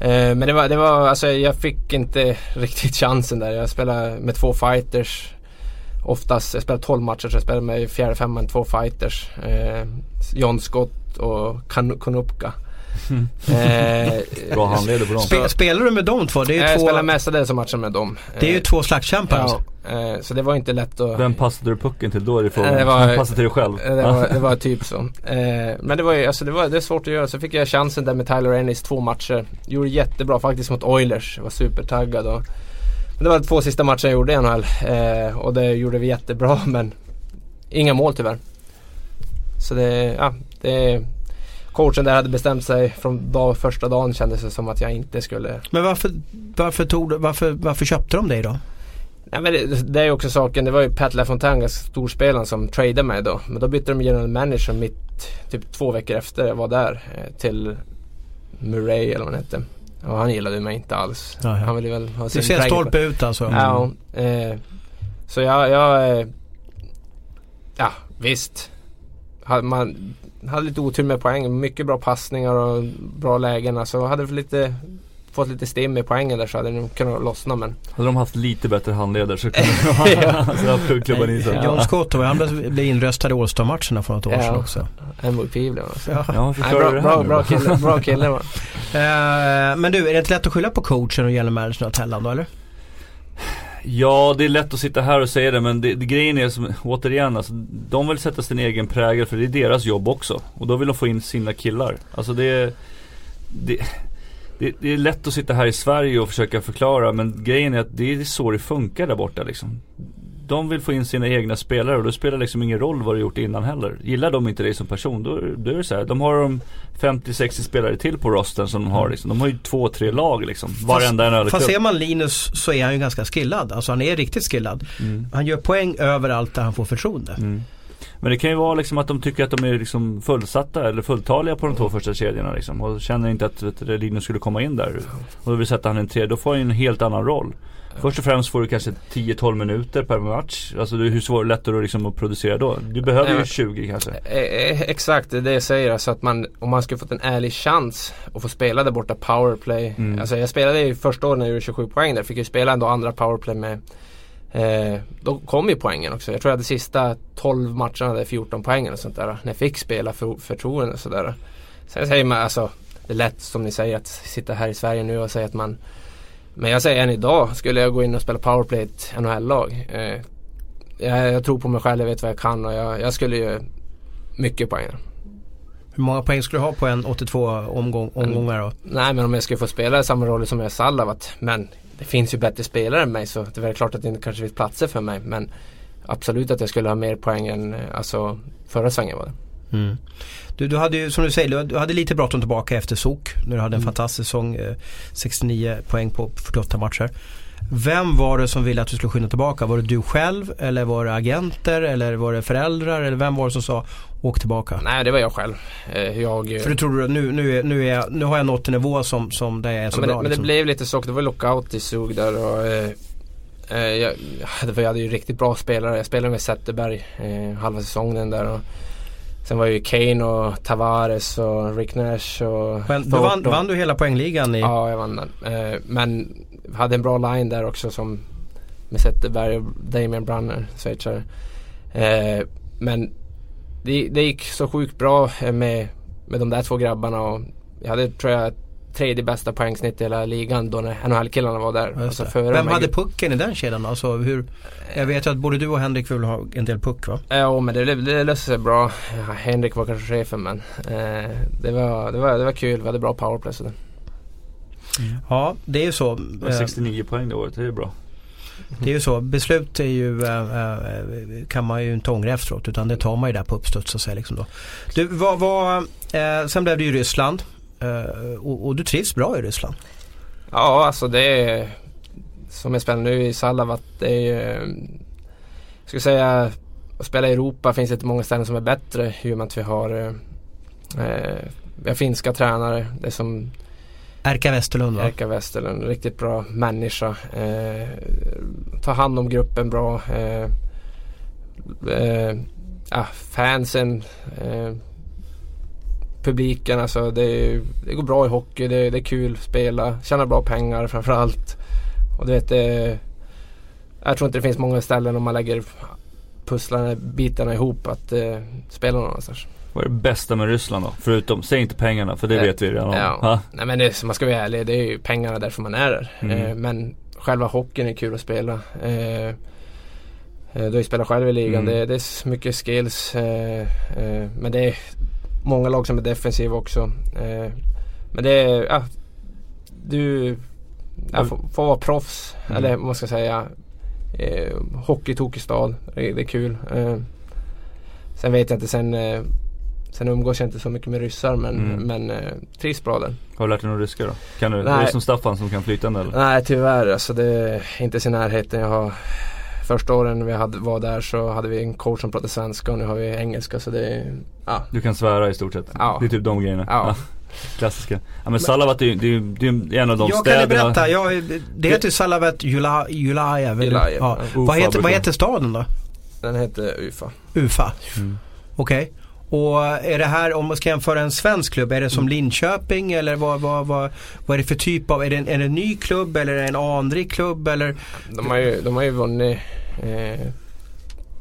Eh, men det var, det var, alltså jag fick inte riktigt chansen där. Jag spelade med två fighters. Oftast, jag spelade 12 matcher så jag spelade med fjärde femman två fighters. Eh, John Scott och kan, Konupka. Eh, Bra handleder på dem. Spe, spelar du med de två? Det är ju jag två, spelade mestadels matcher med dem. det är ju Eh, två slagskämpar alltså. Eh, Så det var inte lätt att... Vem passade du pucken till då det frågan. Eh, det var- passade till dig själv? Eh, Det var, det var typ så. Eh, men det var ju alltså det var, det är svårt att göra. Så fick jag chansen där med Tyler Ennis två matcher. Gjorde jättebra faktiskt mot Oilers. Jag var supertaggad. Och, men det var de två sista matcherna jag gjorde i NHL. Eh, och det gjorde vi jättebra men inga mål tyvärr. Så det, ja, det Coachen där hade bestämt sig från dag, första dagen kändes det som att jag inte skulle Men varför, varför, tog, du- varför, varför köpte de dig då? Nej, men det, det är också saken. Det var ju Pat LaFontaine, storspelaren, som tradade mig då. Men då bytte de general manager mitt, typ två veckor efter jag var där. Eh, till Murray eller vad han hette. Och han gillade mig inte alls. Ja, ja. Han ville väl ha Du sin ser prägel på- stolpe ut alltså. Ja, eh, så jag, jag eh, ja visst. Hade man hade lite otur med poäng. Mycket bra passningar och bra lägen. Alltså hade för lite fått lite stim i poängen där så hade det nog kunnat lossna men Hade de haft lite bättre handledare så kunde de ha så klubban i sig. John Scott, han blev inröstad i All-Star-matcherna för något år sedan också. MVP blev han. Ja. Ja, Nej, bra, det bra, här bra kille, bra kille man. Eh, men du, är det inte lätt att skylla på coachen och general managern åt Helland då eller? Ja, det är lätt att sitta här och säga det men det, det, grejen är som, återigen alltså, de vill sätta sin egen prägel för det är deras jobb också. Och då vill de få in sina killar. Alltså det, det, det, det är lätt att sitta här i Sverige och försöka förklara men grejen är att det är så det funkar där borta liksom. De vill få in sina egna spelare och då spelar det liksom ingen roll vad du gjort innan heller. Gillar de inte dig som person då, då är det så här. De har de 50-60 spelare till på rosten som de har liksom. De har ju två, tre lag liksom. Varenda en Fast, fast ser man Linus så är han ju ganska skillad. Alltså han är riktigt skillad. Mm. Han gör poäng överallt där han får förtroende. Mm. Men det kan ju vara liksom att de tycker att de är liksom fullsatta eller fulltaliga på de två första kedjorna liksom. Och känner inte att vet, Linus skulle komma in där. Och då vill sätta han en tredje. Då får han en helt annan roll. Först och främst får du kanske 10-12 minuter per match. Alltså hur svårt, lättare det liksom att producera då? Du behöver ju 20 kanske. Exakt, det är det jag säger. Alltså att man, om man skulle fått en ärlig chans att få spela där borta powerplay. Mm. Alltså jag spelade ju första året när jag gjorde 27 poäng där. Fick ju spela ändå andra powerplay med Eh, då kom ju poängen också. Jag tror att de sista 12 matcherna hade 14 poäng och sånt där. När jag fick spela för, förtroende och sådär. Sen säger man alltså, det är lätt som ni säger att sitta här i Sverige nu och säga att man Men jag säger än idag, skulle jag gå in och spela powerplay i ett NHL-lag. Eh, jag, jag, tror på mig själv, jag vet vad jag kan och jag, jag skulle ju mycket poäng. Hur många poäng skulle du ha på en 82 omgång, omgångar då? Nej men om jag skulle få spela i samma roll som jag Sallavat. Men det finns ju bättre spelare än mig så det är väl klart att det inte kanske finns platser för mig. Men absolut att jag skulle ha mer poäng än alltså, förra svängen var det. Mm. Du, du hade ju som du säger, du hade lite bråttom tillbaka efter SOK. När du hade en mm. fantastisk säsong. 69 poäng på 48 matcher. Vem var det som ville att du skulle skynda tillbaka? Var det du själv eller var det agenter eller var det föräldrar? Eller vem var det som sa åk tillbaka? Nej det var jag själv. Eh, jag, För du trodde att nu, nu, är, nu, är jag, nu har jag nått en nivå som, som där jag är så ja, men, bra? Men liksom. det blev lite så. Det var lockout i SUG där och eh, eh jag, jag hade ju riktigt bra spelare. Jag spelade med Zetterberg eh, halva säsongen där. Och, Sen var ju Kane och Tavares och Rick Nash och Men, du vann, vann, du hela poängligan? I... Ja, jag vann den. Eh, men hade en bra line där också som med Zetterberg och Damien Brunner, schweizare. Eh, men det, det, gick så sjukt bra med, med de där två grabbarna och jag hade tror jag tredje bästa poängsnitt i hela ligan då när NHL-killarna var där. Alltså Vem hade pucken i den kedjan alltså, hur, Jag vet ju att både du och Henrik vill ha en del puck va? Ja men det, det löste sig bra. Ja, Henrik var kanske chefen men eh, det, var, det, var, det var kul. Vi hade bra powerplay. Så. Mm. Ja, det är ju så. 69 poäng det året, det är bra. Det är ju så, beslut är ju, äh, kan man ju inte ångra efteråt utan det tar man ju där på uppstuds och säga liksom då. Du, vad, vad, äh, sen blev det ju Ryssland och, och, du trivs bra i Ryssland? Ja, alltså det är som jag spelar nu i Salavat, det är ju, jag skulle säga att spela i Europa finns det inte många ställen som är bättre i och med att vi har, vi har finska tränare. Det är som Erka Westerlund va? Erka Westerlund, riktigt bra människa. Eh, tar hand om gruppen bra. Eh, eh, fansen, eh, publiken, alltså det, det, går bra i hockey, det, det är kul att spela, tjäna bra pengar framförallt. Och du vet, det, jag tror inte det finns många ställen om man lägger pusslarna, bitarna ihop att eh, spela någonstans. Vad är det bästa med Ryssland då? Förutom, säg inte pengarna för det äh, vet vi redan om. Ja. Nej men det, man ska vara ärlig, det är ju pengarna därför man är där. Mm. Eh, men själva hockeyn är kul att spela. Eh, eh du har ju spelat själv i ligan, mm. det, det, är mycket skills. Eh, eh, men det är många lag som är defensiva också. Eh, men det är, ja, du ja, får, får vara proffs. Mm. Eller vad man ska säga. Eh, Hockeytokig stad, det, det, är kul. sen vet jag inte sen Sen umgås jag inte så mycket med ryssar men, mm. men eh, trivs bra där. Har du lärt dig några ryska då? Kan du, Nej. är det som Staffan som kan flytande eller? Nej tyvärr alltså det är inte i närheten. Jag har Första åren vi hade, var där så hade vi en coach som pratade svenska och nu har vi engelska så det är, ja. Du kan svära i stort sett? Ja. Det är typ de grejerna? Ja. Klassiska. Ja men Salavat är ju en av de jag städerna. Jag kan berätta, jag, det heter Salavat Julajev. Julajev. Ja. Vad, heter, vad heter staden då? Den heter Ufa. Ufa. Mm. Okej. Okay. Och är det här, om man ska jämföra en svensk klubb, är det som Linköping eller vad, vad, vad, vad är det för typ av, är det en, är det en ny klubb eller är det en anrik klubb eller? De har ju, de har ju vunnit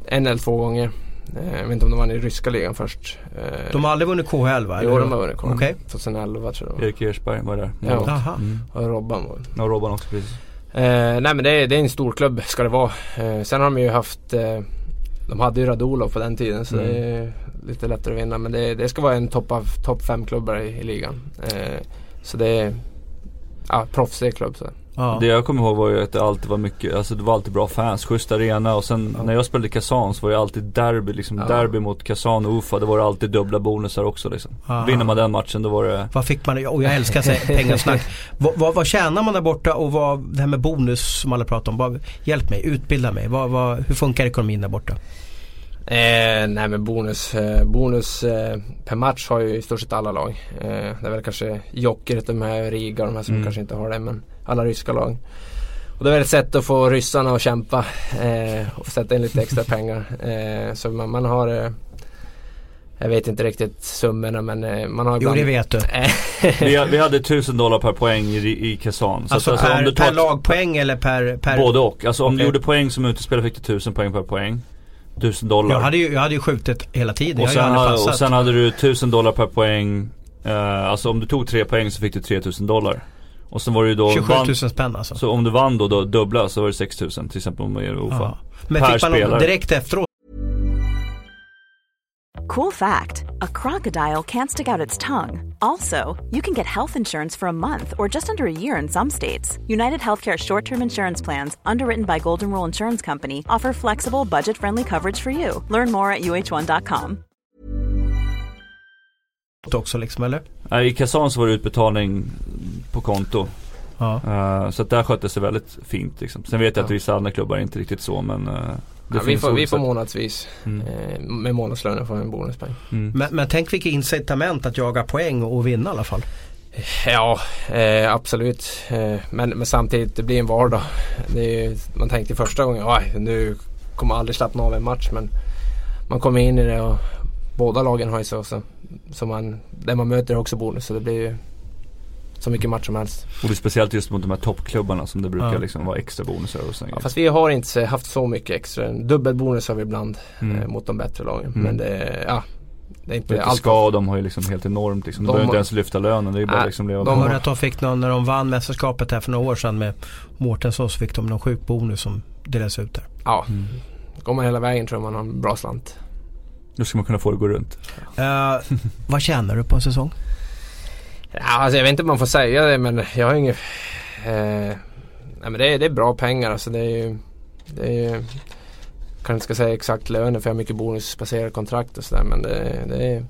en eller två gånger. Eh, jag vet inte om de vann i ryska ligan först. Eh, De har aldrig vunnit KHL va? Jo, de har vunnit KHL. Okej. 2011 tror jag det var. Erik Ersberg var där. Ja. Jaha. Mm. Och Robban var. Och Robban också precis. Eh, nej men det är, det är en stor klubb ska det vara. Eh, sen har de ju haft eh, De hade ju Radulov på den tiden så Mm. det är lite lättare att vinna. Men det, det ska vara en topp av topp fem klubbar i, i ligan. Eh, så det är ja, proffsig klubb. Så. Ja. Det jag kommer ihåg var ju att det alltid var mycket, alltså det var alltid bra fans, schysst arena och sen Ja. när jag spelade Kazan så var det alltid derby liksom, Ja. derby mot Kazan och Ufa, det var alltid dubbla bonusar också liksom. Aha. Vinner man den matchen då var det Vad fick man, och jag älskar här pengasnack. vad, vad, vad tjänar man där borta och vad, det här med bonus som alla pratar om. Vad, hjälp mig, utbilda mig. Vad, vad, hur funkar ekonomin där borta? Eh, nej men bonus, eh, bonus eh, per match har ju i stort sett alla lag. Eh, det är väl kanske Jokerit, de här Riga och de här som Mm. kanske inte har det. Men alla ryska lag. Och det är väl ett sätt att få ryssarna att kämpa eh, och sätta in lite extra pengar. Eh, så man, man har eh, Jag vet inte riktigt summorna men eh, man har Jo ibland det vet du. vi, vi hade 1000 dollar per poäng i, i Kazan. Så Alltså, att, per, om du tar per lagpoäng eller per... per Både och. Alltså om du Okej. gjorde poäng som utespelare fick du 1000 poäng per poäng. 1000 dollar. jag, hade ju, jag hade ju skjutit hela tiden. och, sen, ju aldrig ha- passat. och sen hade du 1000 dollar per poäng. Eh, alltså om du tog tre poäng så fick du 3000 dollar. Och sen var det ju då 27 vann, 000 spänn alltså. Så om du vann då, då dubbla så var det 6000 till exempel om man gör OFA. Ja. Men Per fick man spelare. direkt efteråt Cool fact a crocodile can't stick out its tongue. Also, you can get health insurance for a month or just under a year in some states. United Healthcare short term insurance plans, underwritten by Golden Rule Insurance Company, offer flexible, budget friendly coverage for you. Learn more at uh1.com. också liksom eller? Nej, I Kazan så var det utbetalning på konto. Ja. Eh, så att där sköttes det väldigt fint liksom. Sen vet jag att vissa andra klubbar är inte riktigt så men uh, ja, vi, får, vi får månadsvis. Mm. Eh, med månadslönen får vi en bonuspeng. Mm. Men, men tänk vilket incitament att jaga poäng och vinna i alla fall. Ja, eh, absolut. Eh, men, men samtidigt, det blir en vardag. Det är, ju- man tänkte första gången, oj nu kommer jag aldrig slappna av en match. Men man kommer in i det och båda lagen har ju så. så, så man, det man möter är också bonus. Så det blir ju så mycket match som helst. Och det är speciellt just mot de här toppklubbarna som det brukar Ja. liksom vara extra bonusar och sånt. Ja, fast vi har inte haft så mycket extra. Dubbelbonus har vi ibland Mm. eh, mot de bättre lagen. Mm. Men det, ja, det är inte Vet du, allt. ska de har ju liksom helt enormt liksom. De, De behöver inte har- ens lyfta lönen. Det är bara Nej, liksom leva de hörde att de fick någon, när de vann mästerskapet här för några år sedan med Mårtensson så fick de någon sjuk bonus som delades ut där. Ja, Mm. går man hela vägen tror jag man har en bra slant. Då ska man kunna få det att gå runt. Eh, vad tjänar du på en säsong? Ja, alltså jag vet inte om man får säga det men jag har inget... Eh, nej men det är, det är bra pengar alltså. Det är ju... Det är ju kanske inte ska säga exakt lönen för jag har mycket bonusbaserade kontrakt och sådär men det, det, är,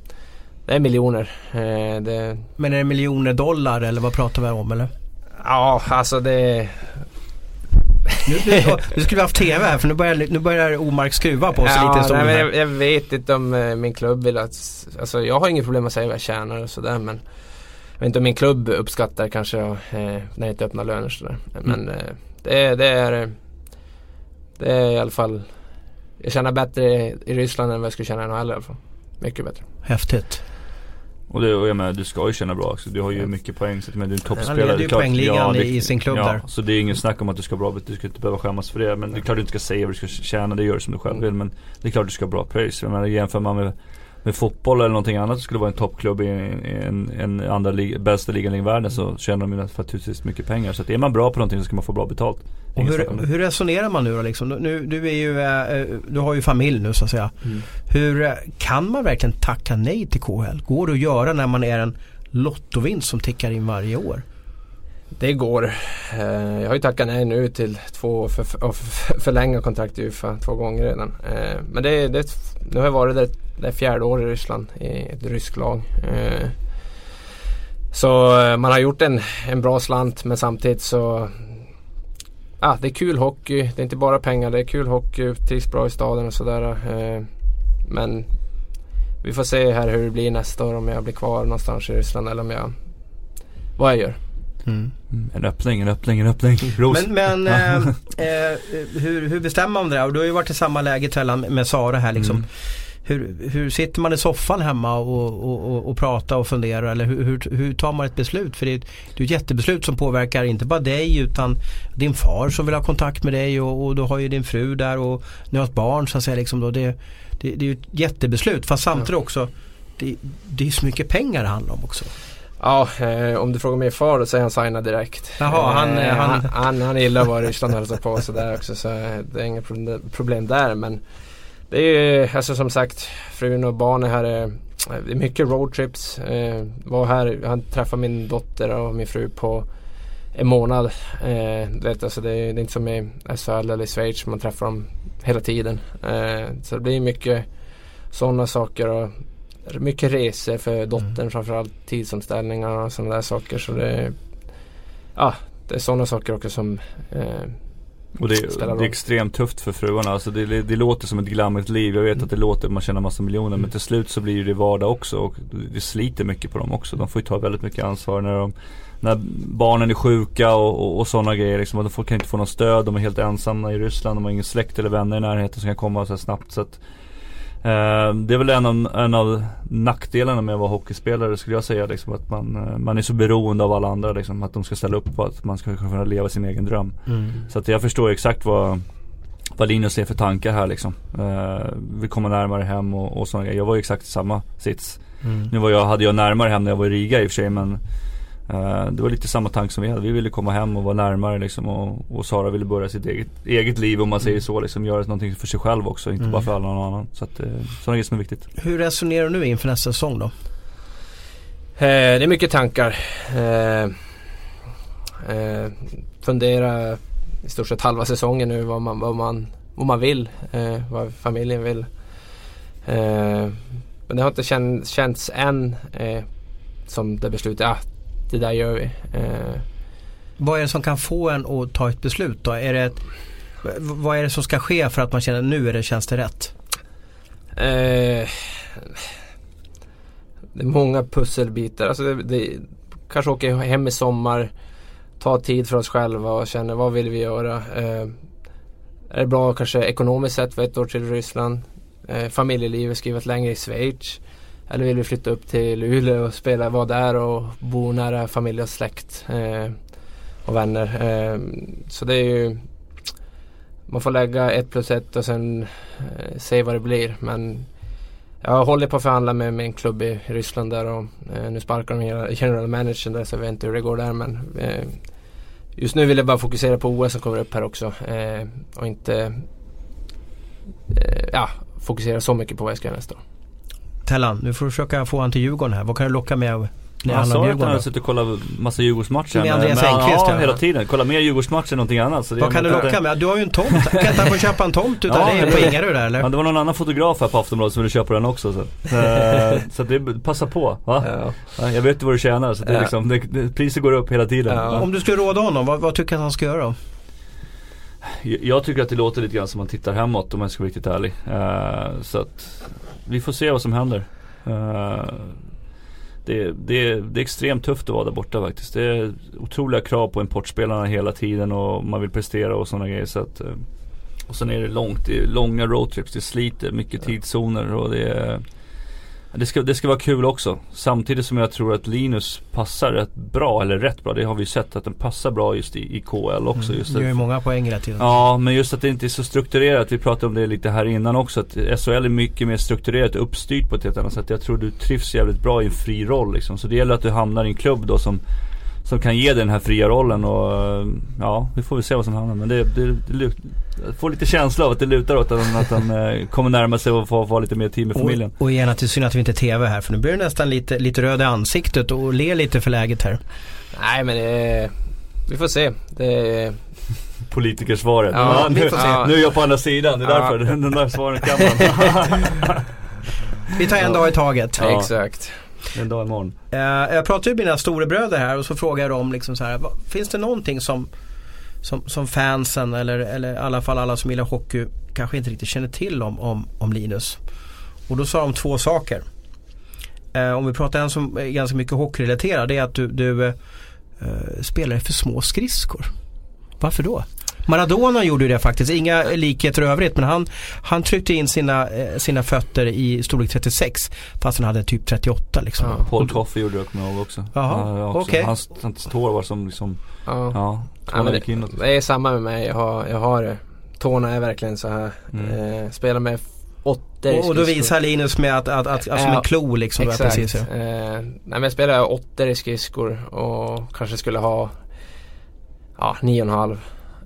det är miljoner. Eh, det, Men är det miljoner dollar eller vad pratar vi om eller? ja, alltså det... Nu, nu, skulle vi haft TV här för nu börjar, nu börjar Omark skruva på sig ja, lite i stolen jag, jag vet inte om eh, min klubb vill att... Alltså jag har inget problem att säga vad jag tjänar och sådär men jag vet inte om min klubb uppskattar kanske eh, när jag inte öppnar löner sådär. Men eh, det, är- det är... Det är i alla fall... Jag tjänar bättre i Ryssland än vad jag skulle tjäna i NHL i alla fall. Mycket bättre. Häftigt. Och, det, och jag menar, du ska ju känna bra också. Du har ju Ja. mycket poäng. Så att, men du är en Han toppspelare. leder Det är ju poängligan det- i sin klubb ja, där. Så det är ingen snack om att du ska ha bra Du ska inte behöva skämmas för det. Men det är klart du inte ska säga vad du ska tjäna. Det gör du som du själv vill. Men det är klart du ska ha bra pröjs. Jag menar jämför man med med fotboll eller någonting annat skulle vara en toppklubb i en, en, en andra lig, bästa ligan i världen så tjänar de ju naturligtvis mycket pengar. Så att är man bra på någonting så ska man få bra betalt. Hur, hur resonerar man nu då liksom? Nu, du är ju, eh, du har ju familj nu så att säga. Hur eh, kan man verkligen tacka nej till KHL? Går det att göra när man är en lottovinst som tickar in varje år? Det går. Eh, jag har ju tackat nej nu till två för, för, för, förlänga kontrakt i Ufa två gånger redan. Eh, men det, det, nu har jag varit där där fjärde år i Ryssland i ett ryskt lag. Eh, så man har gjort en, en bra slant men samtidigt så ah, det är kul hockey. Det är inte bara pengar. Det är kul hockey. Trivs bra i staden och sådär. Men vi får se här hur det blir nästa år om jag blir kvar någonstans i Ryssland eller om jag vad jag gör. Mm. Mm, En öppning, en öppning, en öppning. Ros. Men, men eh, eh, hur, hur bestämmer man det där? Och du har ju varit i samma läge Tellan med Sara här liksom. Mm. hur, hur sitter man i soffan hemma och, och, och, och pratar och funderar eller hur, hur, hur, tar man ett beslut? För det är, det är ett jättebeslut som påverkar inte bara dig utan din far som vill ha kontakt med dig och, och du har ju din fru där och ni har ett barn så att säga. Liksom då. Det, det, det är ett jättebeslut fast samtidigt också det, det är så mycket pengar det handlar om också. Ja, eh, om du frågar min far så är han signad direkt. Jaha, han, eh, han... han, han, han gillar att vara i Ryssland och hälsa på så där också så det är inga problem där. Men det är ju alltså som sagt frun och barnen här är, det är mycket roadtrips. Eh, var här, han träffade min dotter och min fru på en månad. Eh, vet, alltså det, är, det är inte som i SHL eller i Schweiz man träffar dem hela tiden. Eh, så det blir mycket sådana saker och mycket resor för dottern mm. framförallt tidsomställningar och sådana där saker. Så det, ja, det är sådana saker också som eh, och det, det, är extremt tufft för fruarna. Alltså det, det, det låter som ett glammigt liv. Jag vet mm. att det låter, man tjänar massa miljoner. Men till slut så blir det vardag också. Och det sliter mycket på dem också. De får ju ta väldigt mycket ansvar när, de, när barnen är sjuka och, och, och sådana grejer. Liksom. De får, kan inte få något stöd. De är helt ensamma i Ryssland. De har ingen släkt eller vänner i närheten som kan komma så snabbt. Så att, det är väl en av, en av nackdelarna med att vara hockeyspelare skulle jag säga. Liksom, att man, eh, man är så beroende av alla andra. Liksom, att de ska ställa upp på att man ska kunna leva sin egen dröm. Mm. Så att jag förstår exakt vad, vad Linus är för tankar här liksom. Uh, vi kommer närmare hem och, och sådana grejer. Jag var ju exakt i samma sits. Mm. Nu var jag, hade jag närmare hem när jag var i Riga i och för sig men det var lite samma tanke som vi hade. Vi ville komma hem och vara närmare liksom och, och Sara ville börja sitt eget, eget liv om man säger mm. så. Liksom, göra någonting för sig själv också, inte mm. bara för alla någon annan. Så att, uh, sådana grejer som är viktigt. Hur resonerar du nu inför nästa säsong då? Uh, det är mycket tankar. fundera i stort sett halva säsongen nu vad man, vad man, vad man vill, vad familjen vill. men det har inte känts, känts än som det beslutet, ja det där gör vi. Eh. Vad är det som kan få en att ta ett beslut då? Är det ett, vad är det som ska ske för att man känner nu är det, känns det rätt? Eh, det är många pusselbitar. Alltså det, det, kanske åka hem i sommar, ta tid för oss själva och känna vad vill vi göra. Eh, är det bra kanske ekonomiskt sett för ett år till Ryssland? Eh, familjelivet, skriva ett längre i Schweiz. Eller vill vi flytta upp till Luleå och spela, vara där och bo nära familj och släkt eh, och vänner. Eh, så det är ju Man får lägga ett plus ett och sen eh, se vad det blir. Men jag håller på att förhandla med min klubb i Ryssland där och eh, nu sparkar de general managern där så jag vet inte hur det går där men eh, Just nu vill jag bara fokusera på OS som kommer upp här också eh, och inte eh, ja, fokusera så mycket på vad jag ska göra nästa år. Tellan, nu får du försöka få han till Djurgården här. Vad kan du locka med när han sa att han hade suttit och kollat massa Djurgårdsmatcher. Med Andreas Engqvist ja, hela tiden. Kolla mer Djurgårdsmatcher än någonting annat. Vad kan du locka med? Du har ju en tomt. Kan inte han få köpa en tomt utav ja, dig på Ingarö där eller? Ja, det var någon annan fotograf här på Aftonbladet som ville köpa den också. Så, så det, passa på. Va? Ja. Jag vet ju vad du tjänar så det är liksom, det, det, priset går upp hela tiden. Ja. Om du skulle råda honom, vad, vad tycker du att han ska göra då? Jag tycker att det låter lite grann som att man tittar hemåt om jag ska vara riktigt ärlig. Uh, så att vi får se vad som händer. Uh, det, det, det, är extremt tufft att vara där borta faktiskt. Det är otroliga krav på importspelarna hela tiden och man vill prestera och sådana grejer. Så att, uh, och sen är det långt, det är långa roadtrips, det sliter, mycket tidszoner och det är det ska, det ska vara kul också. Samtidigt som jag tror att Linus passar rätt bra, eller rätt bra, det har vi sett att den passar bra just i, i KL också. Mm, just det gör ju många poäng hela tiden. Ja, men just att det inte är så strukturerat. Vi pratade om det lite här innan också. Att SHL är mycket mer strukturerat och uppstyrt på ett helt annat sätt. Jag tror du trivs jävligt bra i en fri roll liksom. Så det gäller att du hamnar i en klubb då som som kan ge dig den här fria rollen och ja, vi får väl se vad som händer. Men det, det, det, får lite känsla av att det lutar åt att han, att han eh, kommer närma sig och får få lite mer tid med familjen. Och, och gärna till synd att vi inte är TV här för nu blir du nästan lite, lite röd i ansiktet och ler lite för läget här. Nej men det, vi får se. Det, Politikersvaret. Ja, ja, nu, ja. nu är jag på andra sidan, det är därför den där svaren kan man. vi tar en dag i taget. Exakt. En dag imorgon. Eh, jag pratade ju med mina storebröder här och så frågade jag dem liksom så här, finns det någonting som som, som fansen eller, eller i alla fall alla som gillar hockey kanske inte riktigt känner till om, om, om Linus. Och då sa de två saker. Eh, om vi pratar en som är ganska mycket hockeyrelaterad det är att du, du eh, spelar för små skridskor. Varför då? Maradona gjorde ju det faktiskt, inga likheter i övrigt men han, han tryckte in sina, eh, sina fötter i storlek 36 fast han hade typ 38 liksom. Ja. Paul Coffey gjorde det kommer jag ihåg också. Jaha, Ja, också. okej. Hans, hans tår var som liksom, Ja. ja, Ja, det, Liksom. det är samma med mig. Jag har, jag har det. Tårna är verkligen så här. Mm. Eh, spelar med åttor Och, och då visar Linus med att, att, att, som Ja, en klo liksom. Exakt. Precis, ja. eh, nej, men jag spelar åttor i skridskor och kanske skulle ha ja, nio och en halv.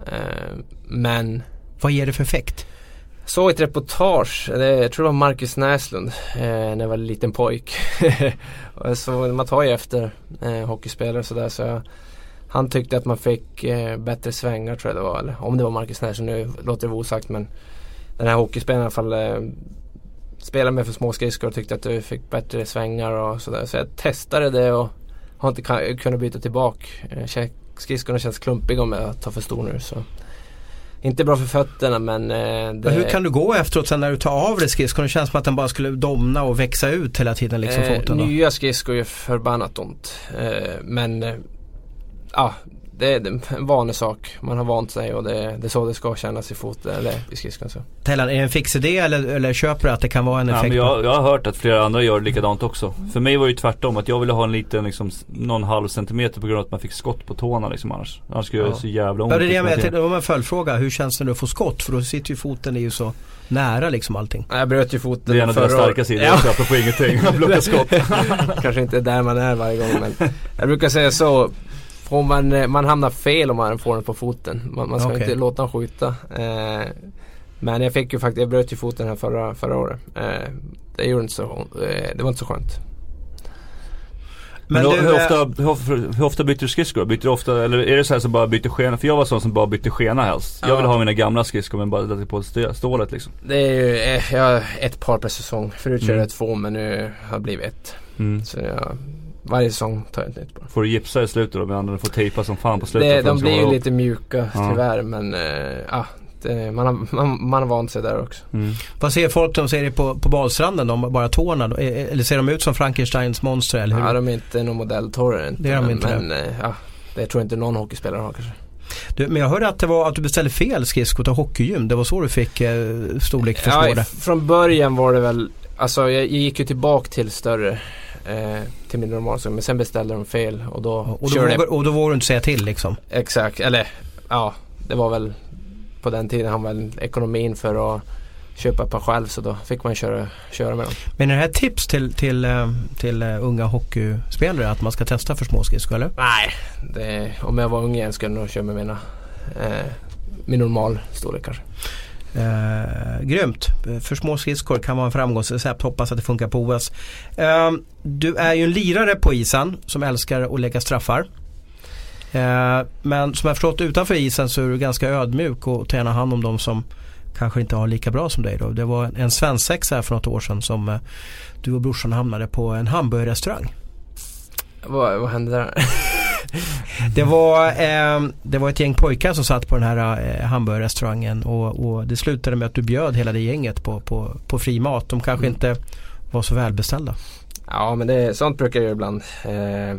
Eh, men Vad ger det för effekt? såg ett reportage, jag tror det var Marcus Näslund eh, när jag var liten pojk. Så man tar ju efter eh, hockeyspelare och sådär så han tyckte att man fick eh, bättre svängar tror jag det var. Eller om det var Marcus Näslund, nu låter det vara osagt men den här hockeyspelaren i alla fall eh, spelade med för små skridskor och tyckte att du fick bättre svängar och sådär. Så jag testade det och har inte kunnat byta tillbaka. Eh, Skridskorna känns klumpiga om jag tar för stor nu. Så. Inte bra för fötterna men eh, det, hur kan du gå efteråt sen när du tar av dig skridskorna? Det känns som att den bara skulle domna och växa ut hela tiden liksom Eh, foten. då. nya skridskor gör förbannat ont. Eh, men eh, ja, det är en vanesak. Man har vant sig och det, det är så det ska kännas i foten eller i skridskan. Så. Tellan, är det en fix idé eller, eller köper du att det kan vara en Ja, effekt? men på- jag, jag har hört att flera andra gör likadant också. För mig var det ju tvärtom. Att jag ville ha en liten, liksom, någon halv centimeter på grund av att man fick skott på tårna liksom annars. Annars skulle det Ja. så jävla ont. Ja, det är det jag liksom, menar. Det var en följdfråga. Hur känns det när du får skott? För då sitter ju foten är ju så nära liksom allting. Jag bröt ju foten Det är en av dina förra året. starka sidor Ja. också, apropå ingenting. Blocka skott. Kanske inte är där man är varje gång men jag brukar säga så. Får man, eh, man hamnar fel om man får den på foten. Man, man ska Okej. inte låta den skjuta. Eh, men jag fick ju faktiskt, jag bröt ju foten här förra, förra året. Eh, det gjorde inte så, eh, det var inte så skönt. Men, Men då, du, hur, eh, ofta, hur, hur ofta byter du skridskor? Byter du ofta, eller är det så här som bara byter skena? För jag var sån som bara bytte skena helst. Jag Ja. vill ha mina gamla skridskor men bara lägga på stålet liksom. Det är ju jag har ett par per säsong. Förut körde Mm. jag två men nu har det blivit ett. Mm. Så jag, varje säsong tar jag ett nytt par. Får du gipsa i slutet då? Men du får tejpa som fan på slutet. Det, de blir ju lite mjuka Ja. tyvärr men eh, ja, det, man, har, man, man har vant sig där också. Mm. Vad ser folk de ser det på, på badstranden? De bara tårna? då? Eh, Eller ser de ut som Frankensteins monster? Eller hur? Ja, de är inte någon modelltorr inte. Det är de men, inte, Men eh, ja, det tror jag inte någon hockeyspelare har kanske. du, men jag hörde att det var att du beställde fel skridskor till hockeygym. Det var så du fick eh, storlek för Ja, från början var det väl, alltså jag, jag gick ju tillbaka till större, eh, till min normalstorlek. Men sen beställde de fel och då Och då, vågar, och då vågar du inte säga till liksom? Exakt, eller ja, det var väl på den tiden han väl ekonomin för att köpa ett par själv så då fick man köra, köra med dem. Men är det här tips till, till, eh, till eh, unga hockeyspelare att man ska testa för små skridskor eller? Nej, det, om jag var ung igen skulle jag nog köra med mina, eh, min normal storlek kanske. Eh, grymt. För små skridskor kan vara en framgångsrecept. Hoppas att det funkar på OS. Eh, du är ju en lirare på isen som älskar att lägga straffar. Eh, men som jag förstått utanför isen så är du ganska ödmjuk och tar gärna hand om de som kanske inte har lika bra som dig. Då. Det var en svensexa här för något år sedan som eh, du och brorsan hamnade på en hamburgerrestaurang. Vad, vad hände där? Det var, eh, det var ett gäng pojkar som satt på den här eh, hamburgerrestaurangen och, och det slutade med att du bjöd hela det gänget på, på, på fri mat. De kanske Mm. inte var så välbeställda. Ja men det, sånt brukar jag göra ibland. Eh,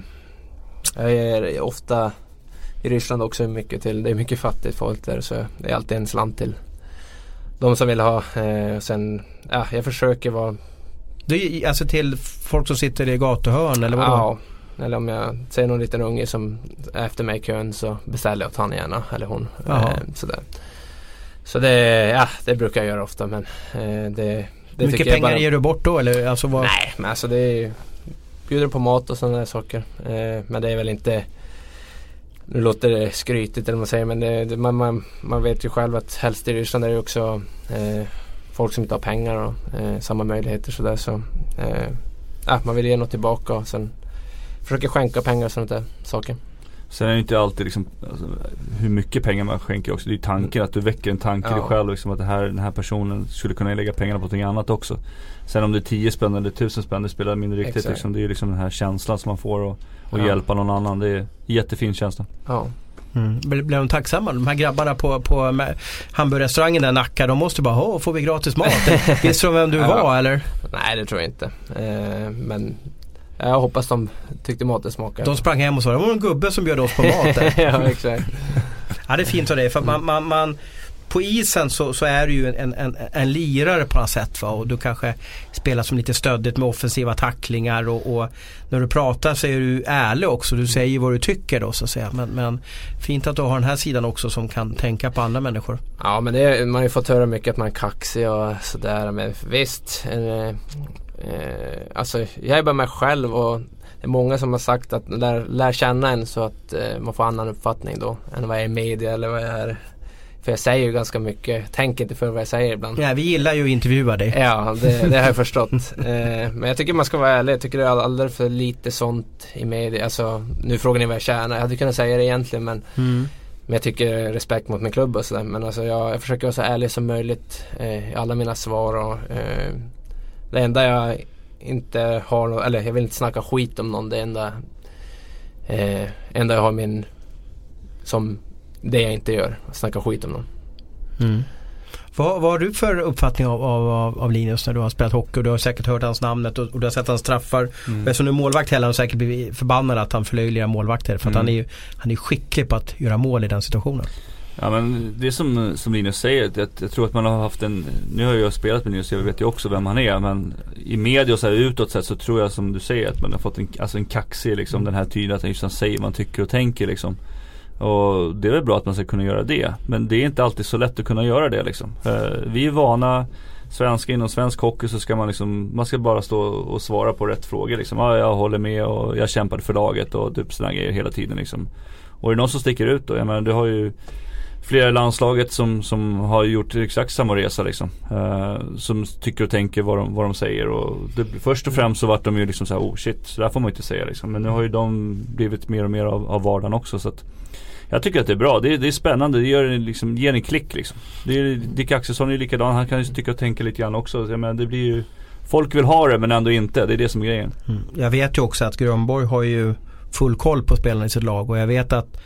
jag är ofta i Ryssland också mycket till, det är mycket fattigt folk där så det är alltid en slant till de som vill ha. Eh, sen, ja jag försöker vara är alltså till folk som sitter i gatuhörn eller vadå? Ja, eller om jag ser någon liten unge som är efter mig i kön så beställer jag åt han gärna eller hon. Jaha. Eh, sådär. Så det, ja, det brukar jag göra ofta men eh, det, det mycket pengar bara, ger du bort då? Eller, alltså, vad, Nej, men alltså det är ju Bjuder på mat och sådana där saker. Eh, men det är väl inte Nu låter det skrytigt eller vad man säger men det, det, man, man, man vet ju själv att helst i Ryssland är det också eh, Folk som inte har pengar och eh, samma möjligheter sådär så eh, ja, Man vill ge något tillbaka och sen Försöker skänka pengar och sådana där saker. Sen är det inte alltid liksom, alltså, hur mycket pengar man skänker också. Det är ju tanken att du väcker en tanke i dig Ja. själv liksom, att det här, den här personen skulle kunna lägga pengarna på någonting annat också. Sen om det är 10 spänn eller 1000 spänn det spelar mindre riktigt. Liksom, det är liksom den här känslan som man får och, och Ja. hjälpa någon annan. Det är en jättefin känsla. Ja. Mm. Blir blir de tacksamma? De här grabbarna på, på hamburgerrestaurangen där Nacka de måste bara Åh, får vi gratis mat? Visste de vem du Ja. var eller? Nej det tror jag inte. Eh, men jag hoppas de tyckte maten smakade. De sprang hem och sa det var en gubbe som bjöd oss på mat där. ja exakt. Ja det är fint av dig för man, man, man på isen så, så, är du ju en, en, en lirare på något sätt va? och du kanske spelar som lite stöddigt med offensiva tacklingar och, och, när du pratar så är du ärlig också. Du säger vad du tycker då så att säga. Men, men fint att du har den här sidan också som kan tänka på andra människor. Ja men det, man har ju fått höra mycket att man är kaxig och sådär. Men visst. Eh, eh, alltså jag är bara mig själv och det är många som har sagt att lär, lär känna en så att eh, man får annan uppfattning då än vad jag är i media eller vad jag är för jag säger ju ganska mycket, tänker inte för vad jag säger ibland. Ja, vi gillar ju att intervjua dig. Ja, det, det har jag förstått. eh, men jag tycker man ska vara ärlig. Jag tycker det är alldeles för lite sånt i media. Alltså, nu frågar ni vad jag tjänar. Jag hade kunnat säga det egentligen men mm. Men jag tycker respekt mot min klubb och sådär. Men alltså jag, jag försöker vara så ärlig som möjligt eh, i alla mina svar. Och, eh, det enda jag inte har, eller jag vill inte snacka skit om någon. Det enda, eh, enda jag har min, som det jag inte gör. Snacka skit om någon. Mm. Vad, vad har du för uppfattning av, av, av, Linus när du har spelat hockey och du har säkert hört hans namnet och, och du har sett hans straffar. Mm. Och eftersom du är målvakt heller har han säkert blivit förbannad att han förlöjligar målvakter. För att mm. han, är ju, han är skicklig på att göra mål i den situationen. Ja men det är som, som Linus säger, jag, jag tror att man har haft en, nu har jag spelat med Linus, jag vet ju också vem han är men i media och så här utåt sett så tror jag som du säger att man har fått en, alltså en kaxig liksom mm. den här tiden att han just han säger vad han tycker och tänker liksom. Och det är väl bra att man ska kunna göra det. Men det är inte alltid så lätt att kunna göra det liksom. Eh, vi är vana svenska inom svensk hockey så ska man liksom, man ska bara stå och svara på rätt frågor liksom. Ja, jag håller med och jag kämpade för laget och typ sådana grejer hela tiden liksom. Och är det någon som sticker ut då? Jag menar du har ju flera i landslaget som, som har gjort exakt samma resa liksom. Uh, som tycker och tänker vad de, vad de säger och det, först och främst så vart de ju liksom såhär, oh shit, så där får man inte säga liksom. Men nu har ju de blivit mer och mer av, av vardagen också så att jag tycker att det är bra. Det är, det är spännande. Det gör liksom, ger en klick liksom. Det är, Dick Axelsson är ju likadan. Han kan ju tycka och tänka lite grann också. Jag menar, det blir ju Folk vill ha det men ändå inte. Det är det som är grejen. Mm. Jag vet ju också att Grönborg har ju full koll på spelarna i sitt lag och jag vet att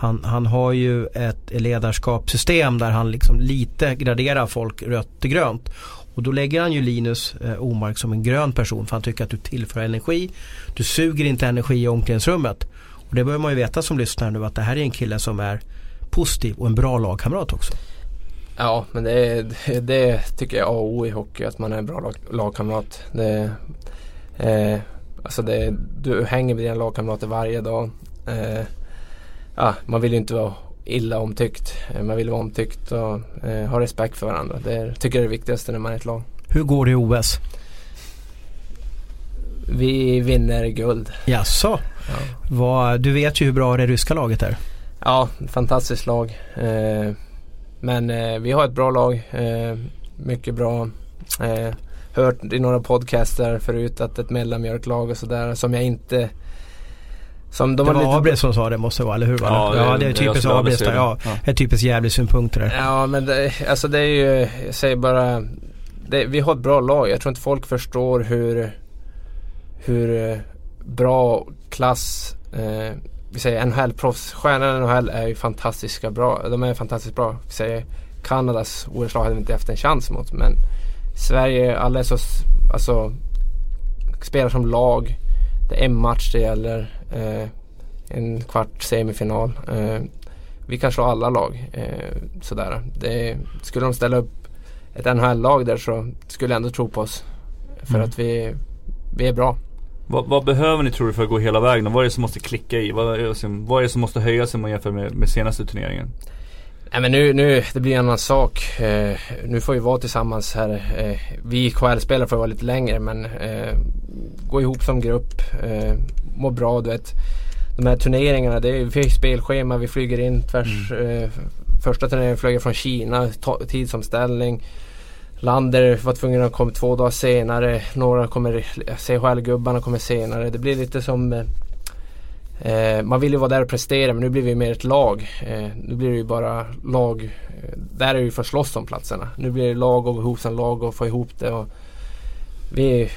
han, han har ju ett ledarskapssystem där han liksom lite graderar folk rött till grönt. Och då lägger han ju Linus eh, Omark som en grön person för han tycker att du tillför energi. Du suger inte energi i omklädningsrummet. Och det bör man ju veta som lyssnar nu att det här är en kille som är positiv och en bra lagkamrat också. Ja, men det, det, det tycker jag är A och O i hockey, att man är en bra lag, lagkamrat. Det, eh, alltså det, du hänger med dina lagkamrater varje dag. Eh, ja, man vill ju inte vara illa omtyckt. Eh, man vill vara omtyckt och eh, ha respekt för varandra. Det tycker jag är det viktigaste när man är ett lag. Hur går det i OS? Vi vinner guld. Jaså? Ja. Vad, du vet ju hur bra det ryska laget är. Ja, fantastiskt lag. Eh, men eh, vi har ett bra lag. Eh, mycket bra. Eh, hört i några podcaster förut att ett mellanmjölklag och sådär som jag inte som de det var lite... Abred som sa det måste vara, eller hur? Ja, det, ja, det är typiskt Abred. Ja, ja. Det är typiskt jävligt synpunkter där. Ja, men det, alltså det är ju, jag säger bara, det, vi har ett bra lag. Jag tror inte folk förstår hur, hur eh, bra klass eh, vi säger NHL-proffs, stjärnorna i NHL är ju fantastiska bra. De är fantastiskt bra. Vi säger Kanadas OS-lag hade vi inte haft en chans mot men Sverige, alla är så, alltså spelar som lag. Det är en match det gäller. Eh, en kvart semifinal. Eh, vi kan slå alla lag. Eh, sådär. Det, skulle de ställa upp ett NHL-lag där så skulle jag ändå tro på oss. För mm. att vi, vi är bra. Vad, vad, behöver ni tror du för att gå hela vägen? Vad är det som måste klicka i? Vad är det som, vad är som måste höjas om man jämför med, med senaste turneringen? Nej men nu, nu det blir en annan sak. Eh, nu får vi vara tillsammans här. Eh, vi KHL-spelare får vara lite längre men eh, gå ihop som grupp. Eh, må bra du vet. De här turneringarna, det är, vi har spelschema, vi flyger in tvärs. Mm. Eh, första turneringen flög jag från Kina, tidsomställning. Lander var tvungen att komma två dagar senare. Några kommer, CHL-gubbarna kommer senare. Det blir lite som eh, Man vill ju vara där och prestera men nu blir vi mer ett lag. Eh, nu blir det ju bara lag. Eh, där är ju för att slåss om platserna. Nu blir det lag och som lag och få ihop det. Och vi,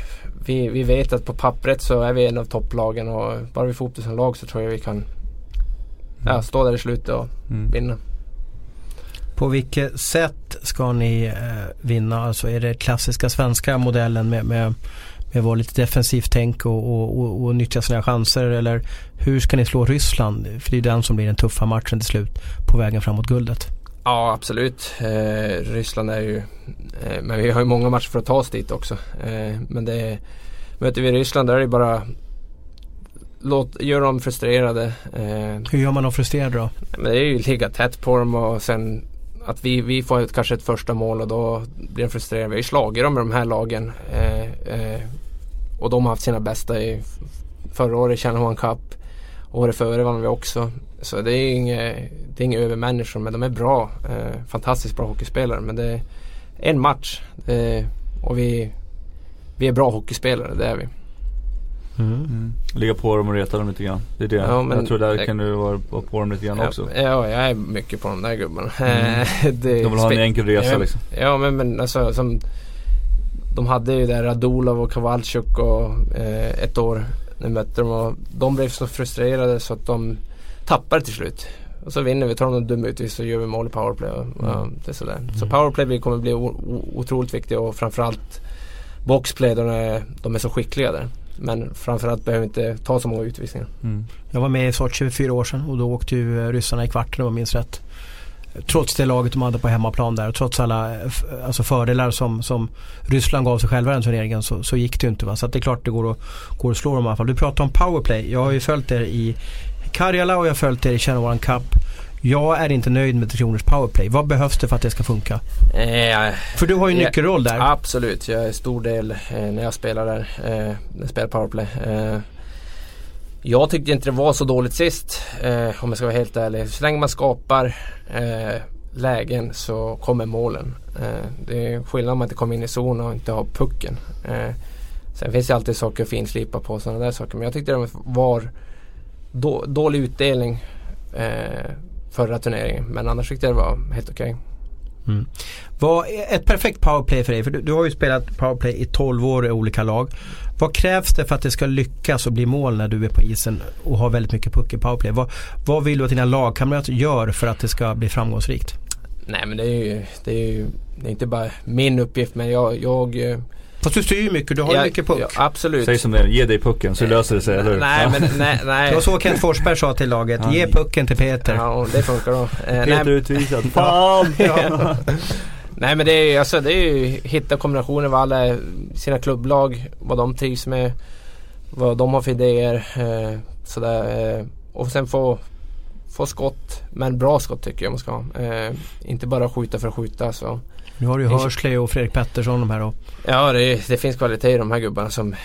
vi, vi vet att på pappret så är vi en av topplagen och bara vi får ihop det som lag så tror jag vi kan ja, stå där i slutet och mm. vinna. På vilket sätt ska ni eh, vinna? Alltså är det klassiska svenska modellen med, med, med vara lite defensivt tänk och, och, och, och nyttja sina chanser? Eller hur ska ni slå Ryssland? För det är den som blir den tuffa matchen till slut på vägen framåt guldet. Ja absolut. Eh, Ryssland är ju, eh, men vi har ju många matcher för att ta oss dit också. Eh, men det möter vi Ryssland där är det bara låt, gör dem frustrerade. Eh, Hur gör man dem frustrerade då? men det är ju ligga tätt på dem och sen att vi, vi får ett, kanske ett första mål och då blir de frustrerade. Vi har ju slagit dem med de här lagen. Eh, eh, och de har haft sina bästa i förra året i Channel Cup. Året före vann vi också. Så det är inga, det är inga övermänniskor men de är bra. Eh, fantastiskt bra hockeyspelare. Men det är en match. Det, och vi, vi är bra hockeyspelare, det är vi. Mm. Ligga på dem och reta dem lite grann. Det är det. Ja, men- jag tror där det- kan du vara på dem lite grann också. Ja, ja, jag är mycket på de där gubbarna. Mm. det, De vill ha en enkel resa ja, liksom. Ja men, men alltså som De hade ju där Radulov och Kowalczyk och eh, ett år vi mötte dem och de blev så frustrerade så att de tappade till slut. Och så vinner vi, tar de dum ut så gör vi mål i powerplay. Och, ja, det är sådär. Så powerplay blir- kommer bli otroligt viktigt och framförallt boxplay, de är, de är så skickliga där. Men framförallt behöver vi inte ta så många utvisningar. Mm. Jag var med i Sochi för fyra år sedan och då åkte ju eh, ryssarna i kvarten om jag minns rätt. Trots det laget de hade på hemmaplan där och trots alla eh, alltså fördelar som, som Ryssland gav sig själva i den turneringen så, så gick det ju inte. Va? Så att det är klart det går att, går att slå dem i alla fall. Du pratar om powerplay. Jag har ju följt er i Karjala och jag har följt er i Channel Cup. Jag är inte nöjd med Tre Kronors powerplay. Vad behövs det för att det ska funka? Eh, För du har ju en nyckelroll där. Absolut, jag är stor del eh, när jag spelar där. Eh, jag spelar powerplay. Eh, jag tyckte inte det var så dåligt sist eh, om jag ska vara helt ärlig. Så länge man skapar eh, lägen så kommer målen. Eh, det är skillnad om man inte kommer in i zon och inte har pucken. Sen finns det alltid saker att finslipa på sådana där saker. Men jag tyckte det var då, dålig utdelning eh, förra turneringen. Men annars tyckte jag det var helt okej. Vad är ett perfekt powerplay för dig? För du, du har ju spelat powerplay i 12 år i olika lag. Vad krävs det för att det ska lyckas och bli mål när du är på isen och har väldigt mycket puck i powerplay? Vad, vad vill du att dina lagkamrater gör för att det ska bli framgångsrikt? Nej men det är ju, det är ju det är inte bara min uppgift men jag, jag eh, Fast du styr ju mycket, du har jag, mycket puck. Ja, absolut. Säg som det är, ge dig pucken så löser det sig, eller hur? Nej Ja. men nej, nej. Det var så Kent Forsberg sa till laget. Ja. Ge pucken till Peter. Ja, det funkar då. Eh, Peter nej, utvisad. Fan! Ja. nej men det är, alltså, det är ju hitta kombinationer vad alla sina klubblag, vad de trivs med, vad de har för idéer. Eh, sådär, eh, och sen få, få skott, men bra skott tycker jag man ska ha. Eh, inte bara skjuta för att skjuta. Så. Nu har du ju Hörsley och Fredrik Pettersson de här och Ja det, det finns kvalitet i de här gubbarna som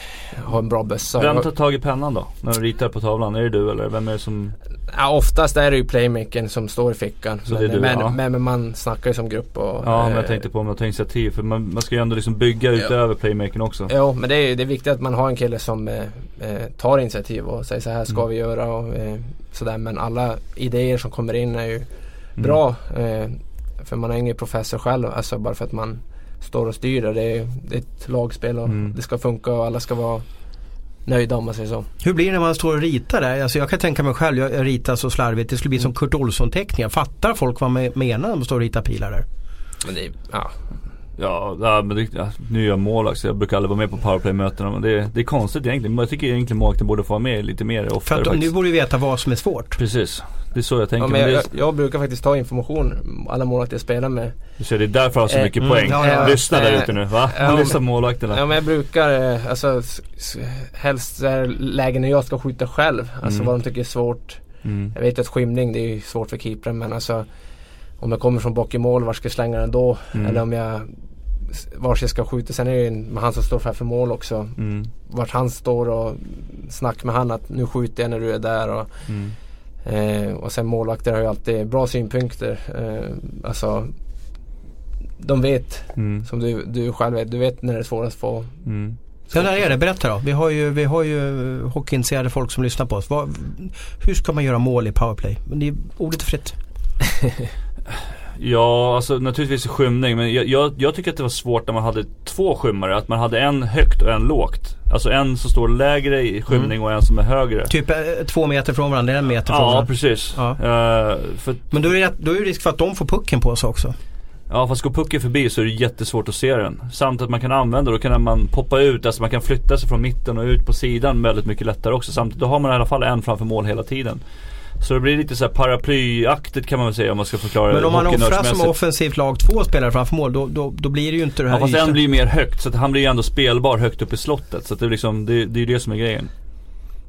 har en bra bössa. Vem tar tag i pennan då? När du ritar på tavlan? Är det du eller vem är det som... Ja, oftast är det ju playmakern som står i fickan. Så men, det är du, men, ja. men, men man snackar ju som grupp och... Ja men jag eh, tänkte på om jag tar initiativ för man, man ska ju ändå liksom bygga utöver playmaking också. Jo men det är, det är viktigt att man har en kille som eh, eh, tar initiativ och säger så här ska Mm. vi göra och eh, sådär. Men alla idéer som kommer in är ju Mm. bra. Eh, för man är ingen professor själv. Alltså bara för att man står och styr det. Det är, det är ett lagspel och Mm. det ska funka och alla ska vara nöjda om man säger så. Hur blir det när man står och ritar där? Alltså jag kan tänka mig själv, jag ritar så slarvigt. Det skulle bli som Kurt Olsson-teckningar. Fattar folk vad man menar när man står och ritar pilar där? Men det ja. Ja, ja men det, ja, nu är jag målvakt så jag brukar aldrig vara med på powerplay-mötena men det, det är konstigt egentligen. Men jag tycker egentligen målvakten borde få vara med lite mer För oftare att de, nu borde ju veta vad som är svårt. Precis. Det är så jag tänker. ja men jag, är- jag brukar faktiskt ta information alla målvakter jag spelar med. du ser, det är därför jag har så Eh, mycket mm, poäng. ja, ja. Lyssna där Eh, ute nu va? ja, Lyssna på men- målvakterna. Ja men jag brukar, eh, alltså helst lägen när jag ska skjuta själv. Alltså Mm. vad de tycker är svårt. Mm. Jag vet att skymning det är svårt för keepern men alltså om jag kommer från bak i mål, var ska jag slänga den då? Mm. Eller om jag vart jag ska skjuta. Sen är det ju han som står framför mål också. Mm. Vart han står och snack med han att nu skjuter jag när du är där. Och, Mm. eh, och sen målvakter har ju alltid bra synpunkter. Eh, alltså de vet, Mm. som du, du själv vet, du vet när det är svårast att få Mm. Så där är det, berätta då. Vi har ju, vi har ju hockeyintresserade folk som lyssnar på oss. Vad, hur ska man göra mål i powerplay? Det är ordet fritt. Ja, alltså naturligtvis skymning men jag, jag, jag tycker att det var svårt när man hade två skymmare. Att man hade en högt och en lågt. Alltså en som står lägre i skymning och en som är högre. Typ eh, två meter från varandra, en meter från Ja, varandra. precis. Ja. Eh, för, Men då är, det, då är det risk för att de får pucken på sig också. Ja fast går pucken förbi så är det jättesvårt att se den. Samt att man kan använda, då kan man poppa ut, alltså man kan flytta sig från mitten och ut på sidan väldigt mycket lättare också. Samtidigt då har man i alla fall en framför mål hela tiden. Så det blir lite så här paraplyaktigt kan man väl säga om man ska förklara Men om man offrar som offensivt lag två spelare framför mål då, då, då blir det ju inte det här Ja fast ytan. en blir ju mer högt så han blir ju ändå spelbar högt upp i slottet. Så det är liksom, det, det är ju det som är grejen.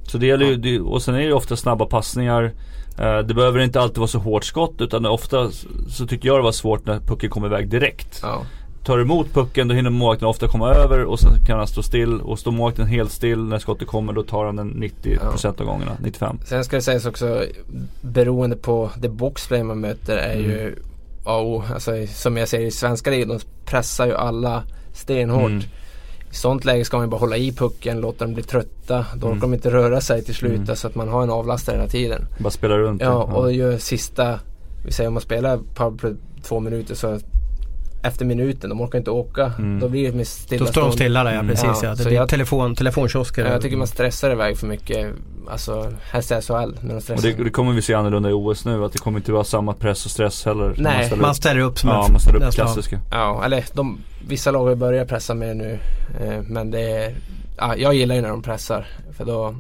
Så det gäller ju, det, och sen är det ju ofta snabba passningar. Eh, det behöver inte alltid vara så hårt skott utan ofta så tycker jag det var svårt när pucken kom iväg direkt. Ja. Tar emot pucken då hinner målvakten ofta komma över och sen kan han stå still. Och står målvakten helt still när skottet kommer då tar han den 90% av gångerna, 95. Sen ska det sägas också beroende på det boxplay man möter är ju Mm. A och. Alltså, som jag säger i svenska ligan, de pressar ju alla stenhårt. Mm. I sånt läge ska man ju bara hålla i pucken, låta dem bli trötta. Då orkar de inte röra sig till slut. Mm. Så att man har en avlastare hela tiden. Bara spela runt. Ja, och gör sista, vi säger om man spelar powerplay två minuter så efter minuten, de orkar inte åka. Mm. Då blir det med Då stillastående. står de stilla där ja, Mm. precis Ja, ja. Det så blir jag- telefon, telefonkiosker. Ja, jag tycker man stressar iväg för mycket. Alltså helst SHL när de Och det, det kommer vi se annorlunda i OS nu. Att det kommer inte vara samma press och stress heller. Nej, man ställer Man upp. ställer upp som Ja, man ställer upp klassiska. Ja, eller de, vissa lag har börjat pressa mer nu. Eh, men det är, ja, jag gillar ju när de pressar. För då,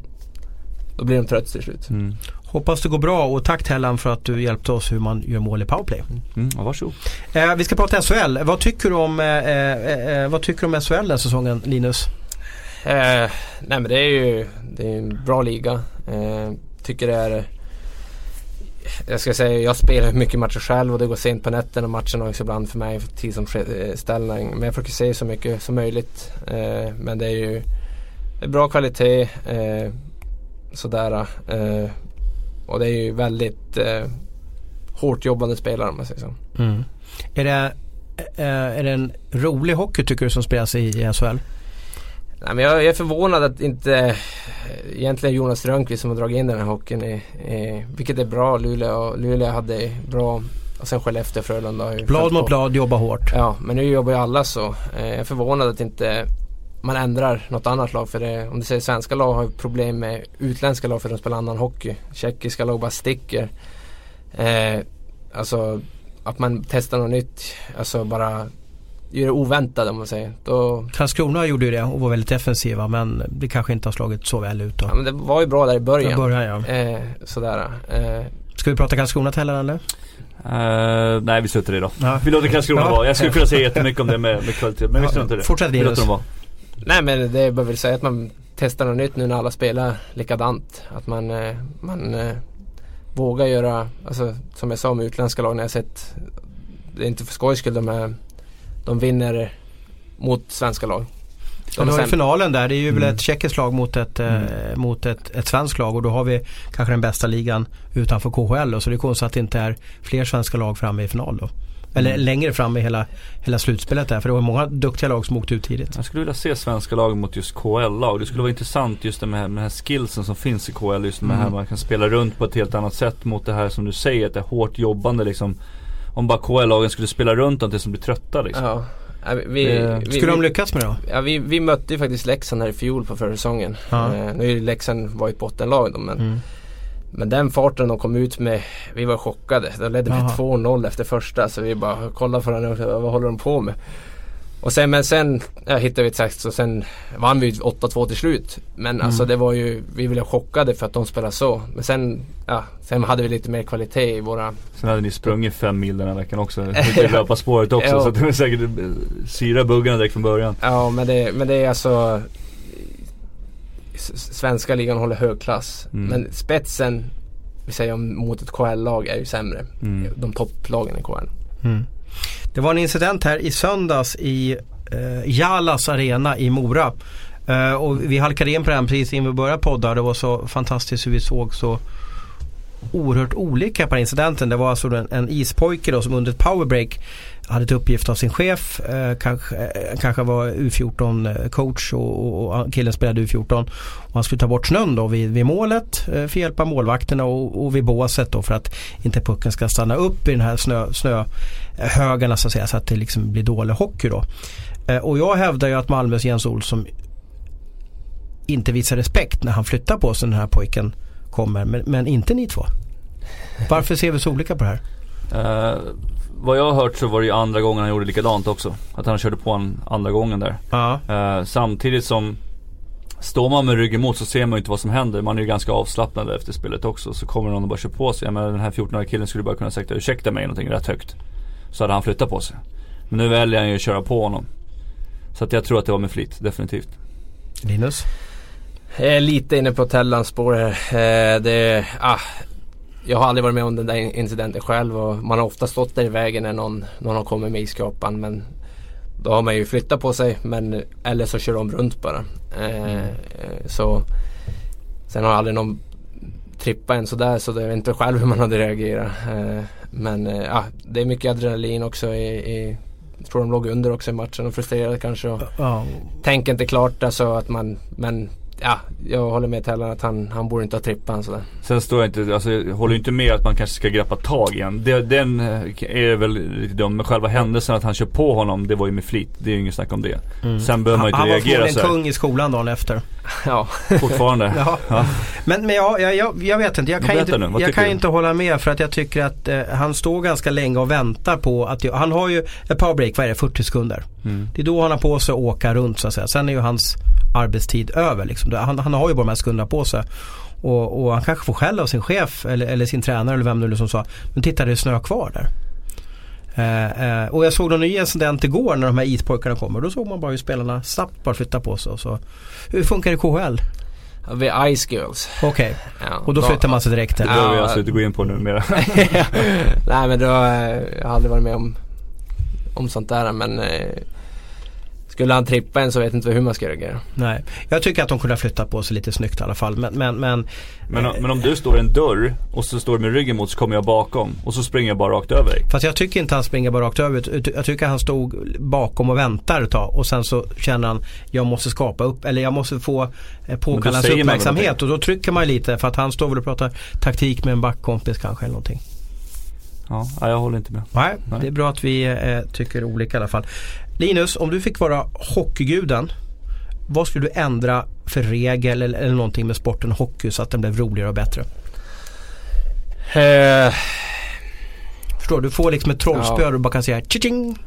då blir de trött till slut. Mm. Hoppas det går bra och tack Tellan för att du hjälpte oss hur man gör mål i powerplay. Mm, ja, varsågod. Eh, vi ska prata SHL. Vad tycker du om, eh, eh, eh, vad tycker du om SHL den säsongen Linus? Eh, nej men det är ju det är en bra liga. Eh, tycker det är jag ska säga, jag spelar mycket matcher själv och det går sent på nätterna och matcherna också ibland för mig för tidsomställning. Men jag försöker se så mycket som möjligt. Eh, men det är ju det är bra kvalitet. Eh, sådär. Eh, och det är ju väldigt eh, hårt jobbande spelare om man säger så. Är, det, eh, är det en rolig hockey tycker du som spelas i, i SHL? Nej, men jag, jag är förvånad att inte eh, egentligen Jonas Rönnqvist som har dragit in den här hockeyn. I, i, vilket är bra. Luleå, Luleå hade bra och sen Skellefteå och Frölunda har ju Blad mot blad, jobba hårt. Ja, men nu jobbar ju alla så. Eh, jag är förvånad att inte man ändrar något annat lag. För det, om du säger svenska lag har problem med utländska lag för att de spelar annan hockey. Tjeckiska lag bara sticker. Eh, alltså att man testar något nytt. Alltså bara gör det oväntat om man säger. Då, Karlskrona gjorde ju det och var väldigt defensiva men det kanske inte har slagit så väl ut då. ja, men det var ju bra där i början. börjar ja. Eh, sådär. Eh, Ska vi prata Karlskrona Tellan eller? Eh, nej vi slutar det då. Ja. Vi låter Karlskrona Ja. vara. Jag skulle kunna säga jättemycket om det med, med kvalitet. Men vi Ja, struntar i det. fortsätt, Vi Linus. låter dem vara. Nej men det är bara vill säga att man testar något nytt nu när alla spelar likadant. Att man, eh, man eh, vågar göra, alltså som jag sa med utländska lag när jag sett, det är inte för skojs skull de är, de vinner mot svenska lag. Du har ju finalen där. Det är ju väl Mm. ett tjeckiskt lag mot, ett, eh, Mm. mot ett, ett svenskt lag och då har vi kanske den bästa ligan utanför KHL. Då, så det är konstigt att det inte är fler svenska lag framme i final då. Eller Mm. längre fram i hela, hela slutspelet där. För det var många duktiga lag som åkte ut tidigt. Jag skulle vilja se svenska lag mot just KL-lag. Det skulle vara intressant just det med, med den här skillsen som finns i KL. Just med det här Mm. man kan spela runt på ett helt annat sätt mot det här som du säger. Att det är hårt jobbande liksom. Om bara KL-lagen skulle spela runt dem tills de blir trötta liksom. Ja. Ja, vi, vi, Det- vi, Skulle de lyckas med det då? ja, vi, vi mötte ju faktiskt Leksand här i fjol på försäsongen. Ja. Eh, nu är ju Leksand var ju ett bottenlag då men Mm. Men den farten de kom ut med, vi var chockade. De ledde med Jaha. 2-0 efter första så vi bara kollade på den vad håller de på med? Och sen, men sen ja, hittade vi ett sätt och sen vann vi 8-2 till slut. Men Mm. alltså det var ju, vi blev chockade för att de spelade så. Men sen, ja, sen hade vi lite mer kvalitet i våra Sen hade ni sprungit fem mil den här veckan också. Ute i löparspåret också. Ja. Så det var säkert syra buggarna direkt från början. Ja men det, men det är alltså Svenska ligan håller hög klass. Mm. Men spetsen, vi säger om, mot ett KL-lag är ju sämre. Mm. De topplagen i KL. Mm. Det var en incident här i söndags i eh, Jalas arena i Mora. Eh, och vi halkade in på den precis innan vi började podda. Det var så fantastiskt hur vi såg så oerhört olika på den incidenten. Det var alltså en, en ispojke då som under ett powerbreak hade ett uppgift av sin chef. Eh, kanske, eh, kanske var U14 eh, coach och, och, och killen spelade U14. Och han skulle ta bort snön då vid, vid målet eh, för att hjälpa målvakterna och, och vid båset då för att inte pucken ska stanna upp i den här snö, snöhögarna så att säga så att det liksom blir dålig hockey då. Eh, och jag hävdar ju att Malmös Jens Olsson inte visar respekt när han flyttar på sig när den här pojken kommer. Men, men inte ni två. Varför ser vi så olika på det här? Eh, vad jag har hört så var det ju andra gången han gjorde likadant också. Att han körde på en andra gången där. Ja. Eh, samtidigt som Står man med ryggen mot så ser man ju inte vad som händer. Man är ju ganska avslappnad efter spelet också. Så kommer någon och bara kör på sig. Jag menar den här 14-åriga killen skulle bara kunna säga ursäkta mig någonting rätt högt. Så hade han flyttat på sig. Men nu väljer han ju att köra på honom. Så att jag tror att det var med flit, definitivt. Linus? Jag är lite inne på Tellans spår här. Eh, det, ah, jag har aldrig varit med om den där incidenten själv och man har ofta stått där i vägen när någon, någon har kommit med i skrapan. Men då har man ju flyttat på sig men eller så kör de runt bara. Eh, så Sen har aldrig någon trippat en sådär så jag vet inte själv hur man hade reagerat. Eh, men eh, ja, det är mycket adrenalin också i, i tror de låg under också i matchen och frustrerade kanske. Och Ja. Tänker inte klart alltså att man Men ja, jag håller med Tellan att han, han borde inte ha trippat en sådär. Sen står jag inte, alltså jag håller inte med att man kanske ska greppa tag igen. Det, den eh, är väl lite dum. Men själva händelsen att han kör på honom, det var ju med flit. Det är ju inget snack om det. Sen behöver man ju han, inte han var reagera så här. kung i skolan dagen efter. Ja. Fortfarande. Ja. Ja. Men, men jag, jag, jag, jag vet inte, jag kan, inte, nu, jag kan inte hålla med för att jag tycker att eh, han står ganska länge och väntar på att, han har ju ett powerbreak, vad är det, 40 sekunder. Mm. Det är då han har på sig att åka runt så att säga. Sen är ju hans arbetstid över liksom. Han, han har ju bara de här sekunderna på sig. Och, och han kanske får skäll av sin chef eller, eller sin tränare eller vem det nu är som sa. Men titta det är snö kvar där. Eh, eh, och jag såg någon ny incident igår när de här ispojkarna kommer. Då såg man bara hur spelarna snabbt bara flyttar på sig. Och så. Hur funkar det i KHL? Vi är Ice Girls. Okej, Ja, och då flyttar man sig direkt Det behöver vi alltså inte gå in på nu mer. Nej men då, eh, jag har aldrig varit med om, om sånt där men eh, Skulle han trippa en så vet inte hur man ska reagera. Nej, jag tycker att de kunde ha flyttat på sig lite snyggt i alla fall. Men, men, men Men, om- men om du står i en dörr och så står du med ryggen mot så kommer jag bakom och så springer jag bara rakt över dig. Fast jag tycker inte han springer bara rakt över. Jag tycker han stod bakom och väntar ett tag och sen så känner han jag måste skapa upp eller jag måste få eh, påkalla hans uppmärksamhet och då trycker man lite för att han står väl och pratar taktik med en backkompis kanske eller någonting. Ja, jag håller inte med. Nej, Nej. det är bra att vi eh, tycker olika i alla fall. Linus, om du fick vara hockeyguden vad skulle du ändra för regel eller, eller någonting med sporten hockey så att den blev roligare och bättre? Eh, Förstår du? Får liksom ett trollspö Ja. och bara kan säga tjing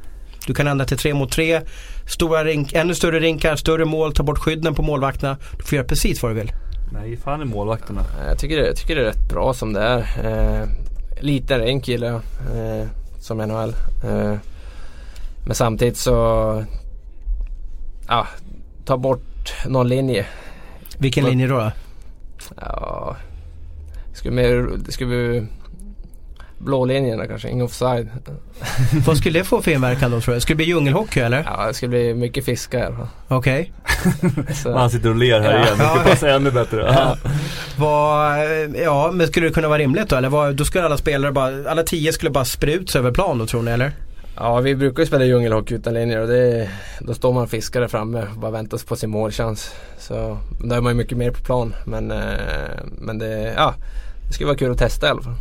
Du kan ändra till tre mot tre. Stora rink, ännu större rinkar, större mål, ta bort skydden på målvakterna. Du får göra precis vad du vill. Nej, fan är målvakterna. jag, tycker det, jag tycker det är rätt bra som det är. Eh, lite ränk gillar jag. Eh, som NHL. Eh, men samtidigt så Ja, ta bort någon linje. Vilken linje då? då? Ja, skulle mer, det skulle vi Blå linjerna kanske, ingen offside. Vad skulle det få för inverkan då tror du? Skulle det bli djungelhockey eller? Ja, det skulle bli mycket fiskar. Okej. Så- Han sitter och ler här Ja. igen. Det ska passa ännu bättre. Ja. Vad, ja men skulle det kunna vara rimligt då? Eller vad, då skulle alla spelare bara, alla tio skulle bara sprida ut sig över plan då tror ni eller? Ja, vi brukar ju spela djungelhockey utan linjer och det, då står man och fiskar där framme och bara väntar på sin målchans. Så då är man ju mycket mer på plan. Men, eh, men det, ja, det skulle vara kul att testa i alla fall.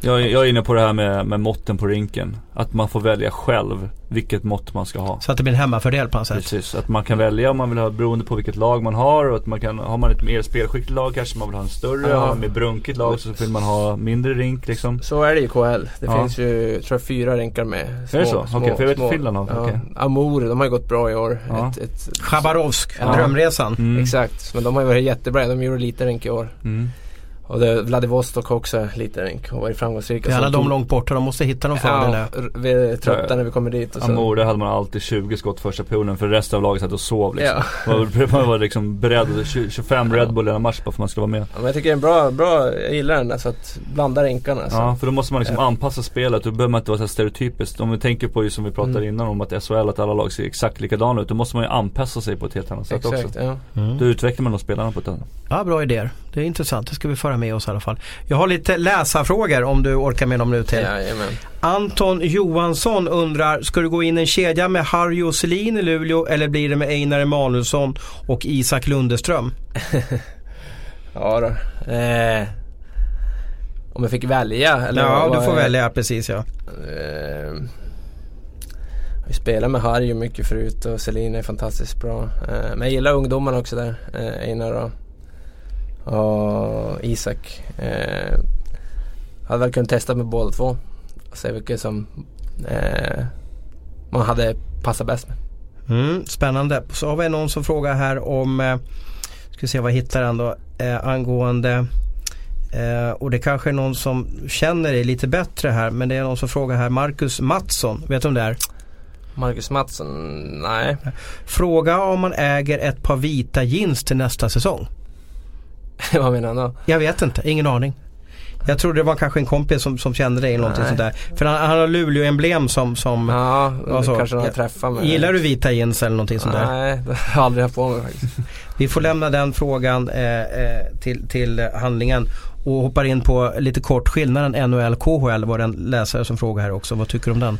Jag, är- jag är inne på det här med, med måtten på rinken. Att man får välja själv vilket mått man ska ha. Så att det blir en hemmafördel på något sätt. Precis, att man kan välja om man vill ha beroende på vilket lag man har och att man kan, har man ett mer spelskickligt lag kanske man vill ha en större, Ja. har man mer brunkigt lag så vill man ha mindre rink liksom. Så är det i KL. Det Ja. finns ju, tror jag, fyra rinkar med. Är det så? Okej, för jag vet att Finland har- ja. okej. Amor, de har ju gått bra i år. Ja. Ett, ett, Chabarovsk, Ja. drömresan. Mm. Exakt, men de har ju varit jättebra. De gjorde lite rink i år. Mm. Och det, Vladivostok också lite rink och varit framgångsrika. Det är alla de långt borta, de måste hitta någon fördel där. Ja, vi är trötta när vi kommer dit. Och så. Amor, där hade man alltid 20 skott första perioden för resten av laget satt och sov liksom. Ja. Man var, man var liksom beredd, 20 25 Red Bull i en match bara för att man skulle vara med. Ja, men jag tycker det är en bra, bra, jag gillar den där så att blanda rinkarna. Så. Ja, för då måste man liksom Ja. anpassa spelet. Då behöver man inte vara så här stereotypiskt. Om vi tänker på ju som vi pratade Mm. innan om att SHL, att alla lag ser exakt likadana ut. Då måste man ju anpassa sig på ett helt annat sätt Exakt, också. ja. Mm. Då utvecklar man de spelarna på ett annat Ja, bra idéer. Det är intressant, det ska vi föra med oss i alla fall. Jag har lite läsarfrågor om du orkar med dem nu till. Jajamän. Anton Johansson undrar, ska du gå in en kedja med Harry och Selin i Luleå eller blir det med Einar Emanuelsson och Isak Lundeström? Ja då. Eh, om jag fick välja? Eller ja, vad- du får välja precis ja. Eh, vi spelar med Harry mycket förut och Selin är fantastiskt bra. Eh, men jag gillar ungdomarna också där. Eh, Einar och, och Isak. Eh, hade väl kunnat testa med båda två. se vilket som eh, man hade passat bäst med. Mm, spännande. Så har vi någon som frågar här om, eh, ska se vad jag hittar han då, eh, angående eh, och det kanske är någon som känner dig lite bättre här men det är någon som frågar här, Marcus Mattsson, vet du om det är? Marcus Mattsson, nej. Fråga om man äger ett par vita jeans till nästa säsong. Vad menar han då? Jag vet inte, ingen aning. Jag tror det var kanske en kompis som, som kände dig eller någonting sånt där. För han, han har Luleå-emblem som, som Ja, Ja, så. kanske Ja. träffar mig. Gillar du vita jeans eller någonting sånt där? Nej, det har jag aldrig haft på mig faktiskt. Vi får lämna den frågan eh, eh, till, till handlingen och hoppar in på lite kort skillnaden NHL-KHL var det en läsare som frågar här också. Vad tycker du om den?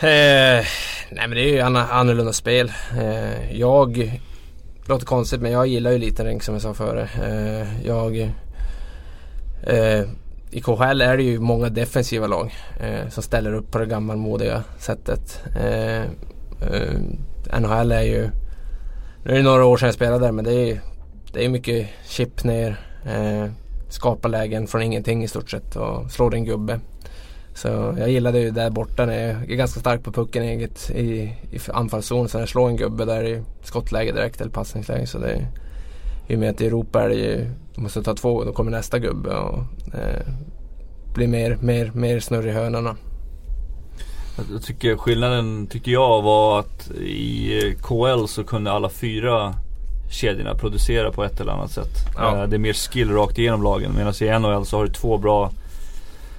Eh, nej men det är ju annorlunda spel. Eh, jag, låter konstigt men jag gillar ju liten rink som jag sa före. Eh, jag, eh, I KHL är det ju många defensiva lag eh, som ställer upp på det gammalmodiga sättet. Eh, eh, NHL är ju, nu är det några år sedan jag spelade där men det är, det är mycket chip ner. Eh, skapa lägen från ingenting i stort sett och slå din gubbe. Så jag gillade ju där borta när jag är ganska stark på pucken eget i, i anfallszon. Jag slår en gubbe där i skottläge direkt eller passningsläge. Så det är, I och med att i Europa är det ju, du måste ta två då kommer nästa gubbe och eh, blir mer, mer, mer snurr i hörnorna. Jag- tycker skillnaden, tycker jag, var att i KL så kunde alla fyra kedjorna producera på ett eller annat sätt. Ja. Eh, Det är mer skill rakt igenom lagen. Medan i NHL så har du två bra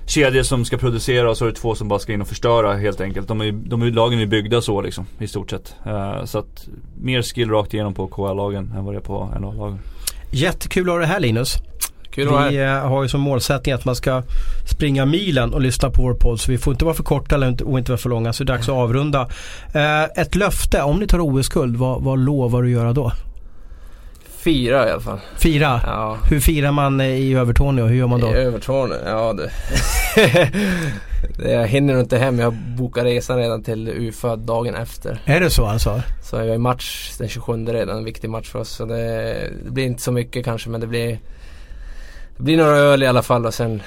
kedjor som ska producera och så har du två som bara ska in och förstöra helt enkelt. De är, de är, lagen är byggda så liksom i stort sett. Eh, Så att mer skill rakt igenom på KL-lagen än vad det är på NHL-lagen. Jättekul att ha det här Linus. Kul Vi här. eh, har ju som målsättning att man ska springa milen och lyssna på vår podd. Så vi får inte vara för korta eller inte, och inte vara för långa. Så det är dags att avrunda. Eh, ett löfte, om ni tar OS-guld, vad, vad lovar du göra då? Fyra i alla fall. Fira? Ja. Hur firar man eh, i Övertorneå? Hur gör man då? I Övertorneå, ja det. Jag hinner nog inte hem. Jag bokar resan redan till UFA dagen efter. Är det så alltså? Så jag är match den 27 redan, en viktig match för oss. Så det, det blir inte så mycket kanske men det blir Det blir några öl i alla fall och sen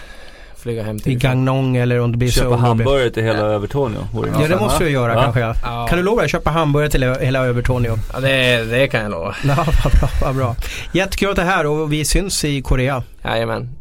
flyga hem I till Gagnon eller om det blir Köpa hamburgare till hela Övertorneå. Ja det måste du göra Va? kanske ja. Ja. Kan du lova att köpa hamburgare till hela Övertorneå? Ja det, det kan jag lova. Ja, vad bra, vad bra. Jättekul att du är här och vi syns i Korea. Jajamän.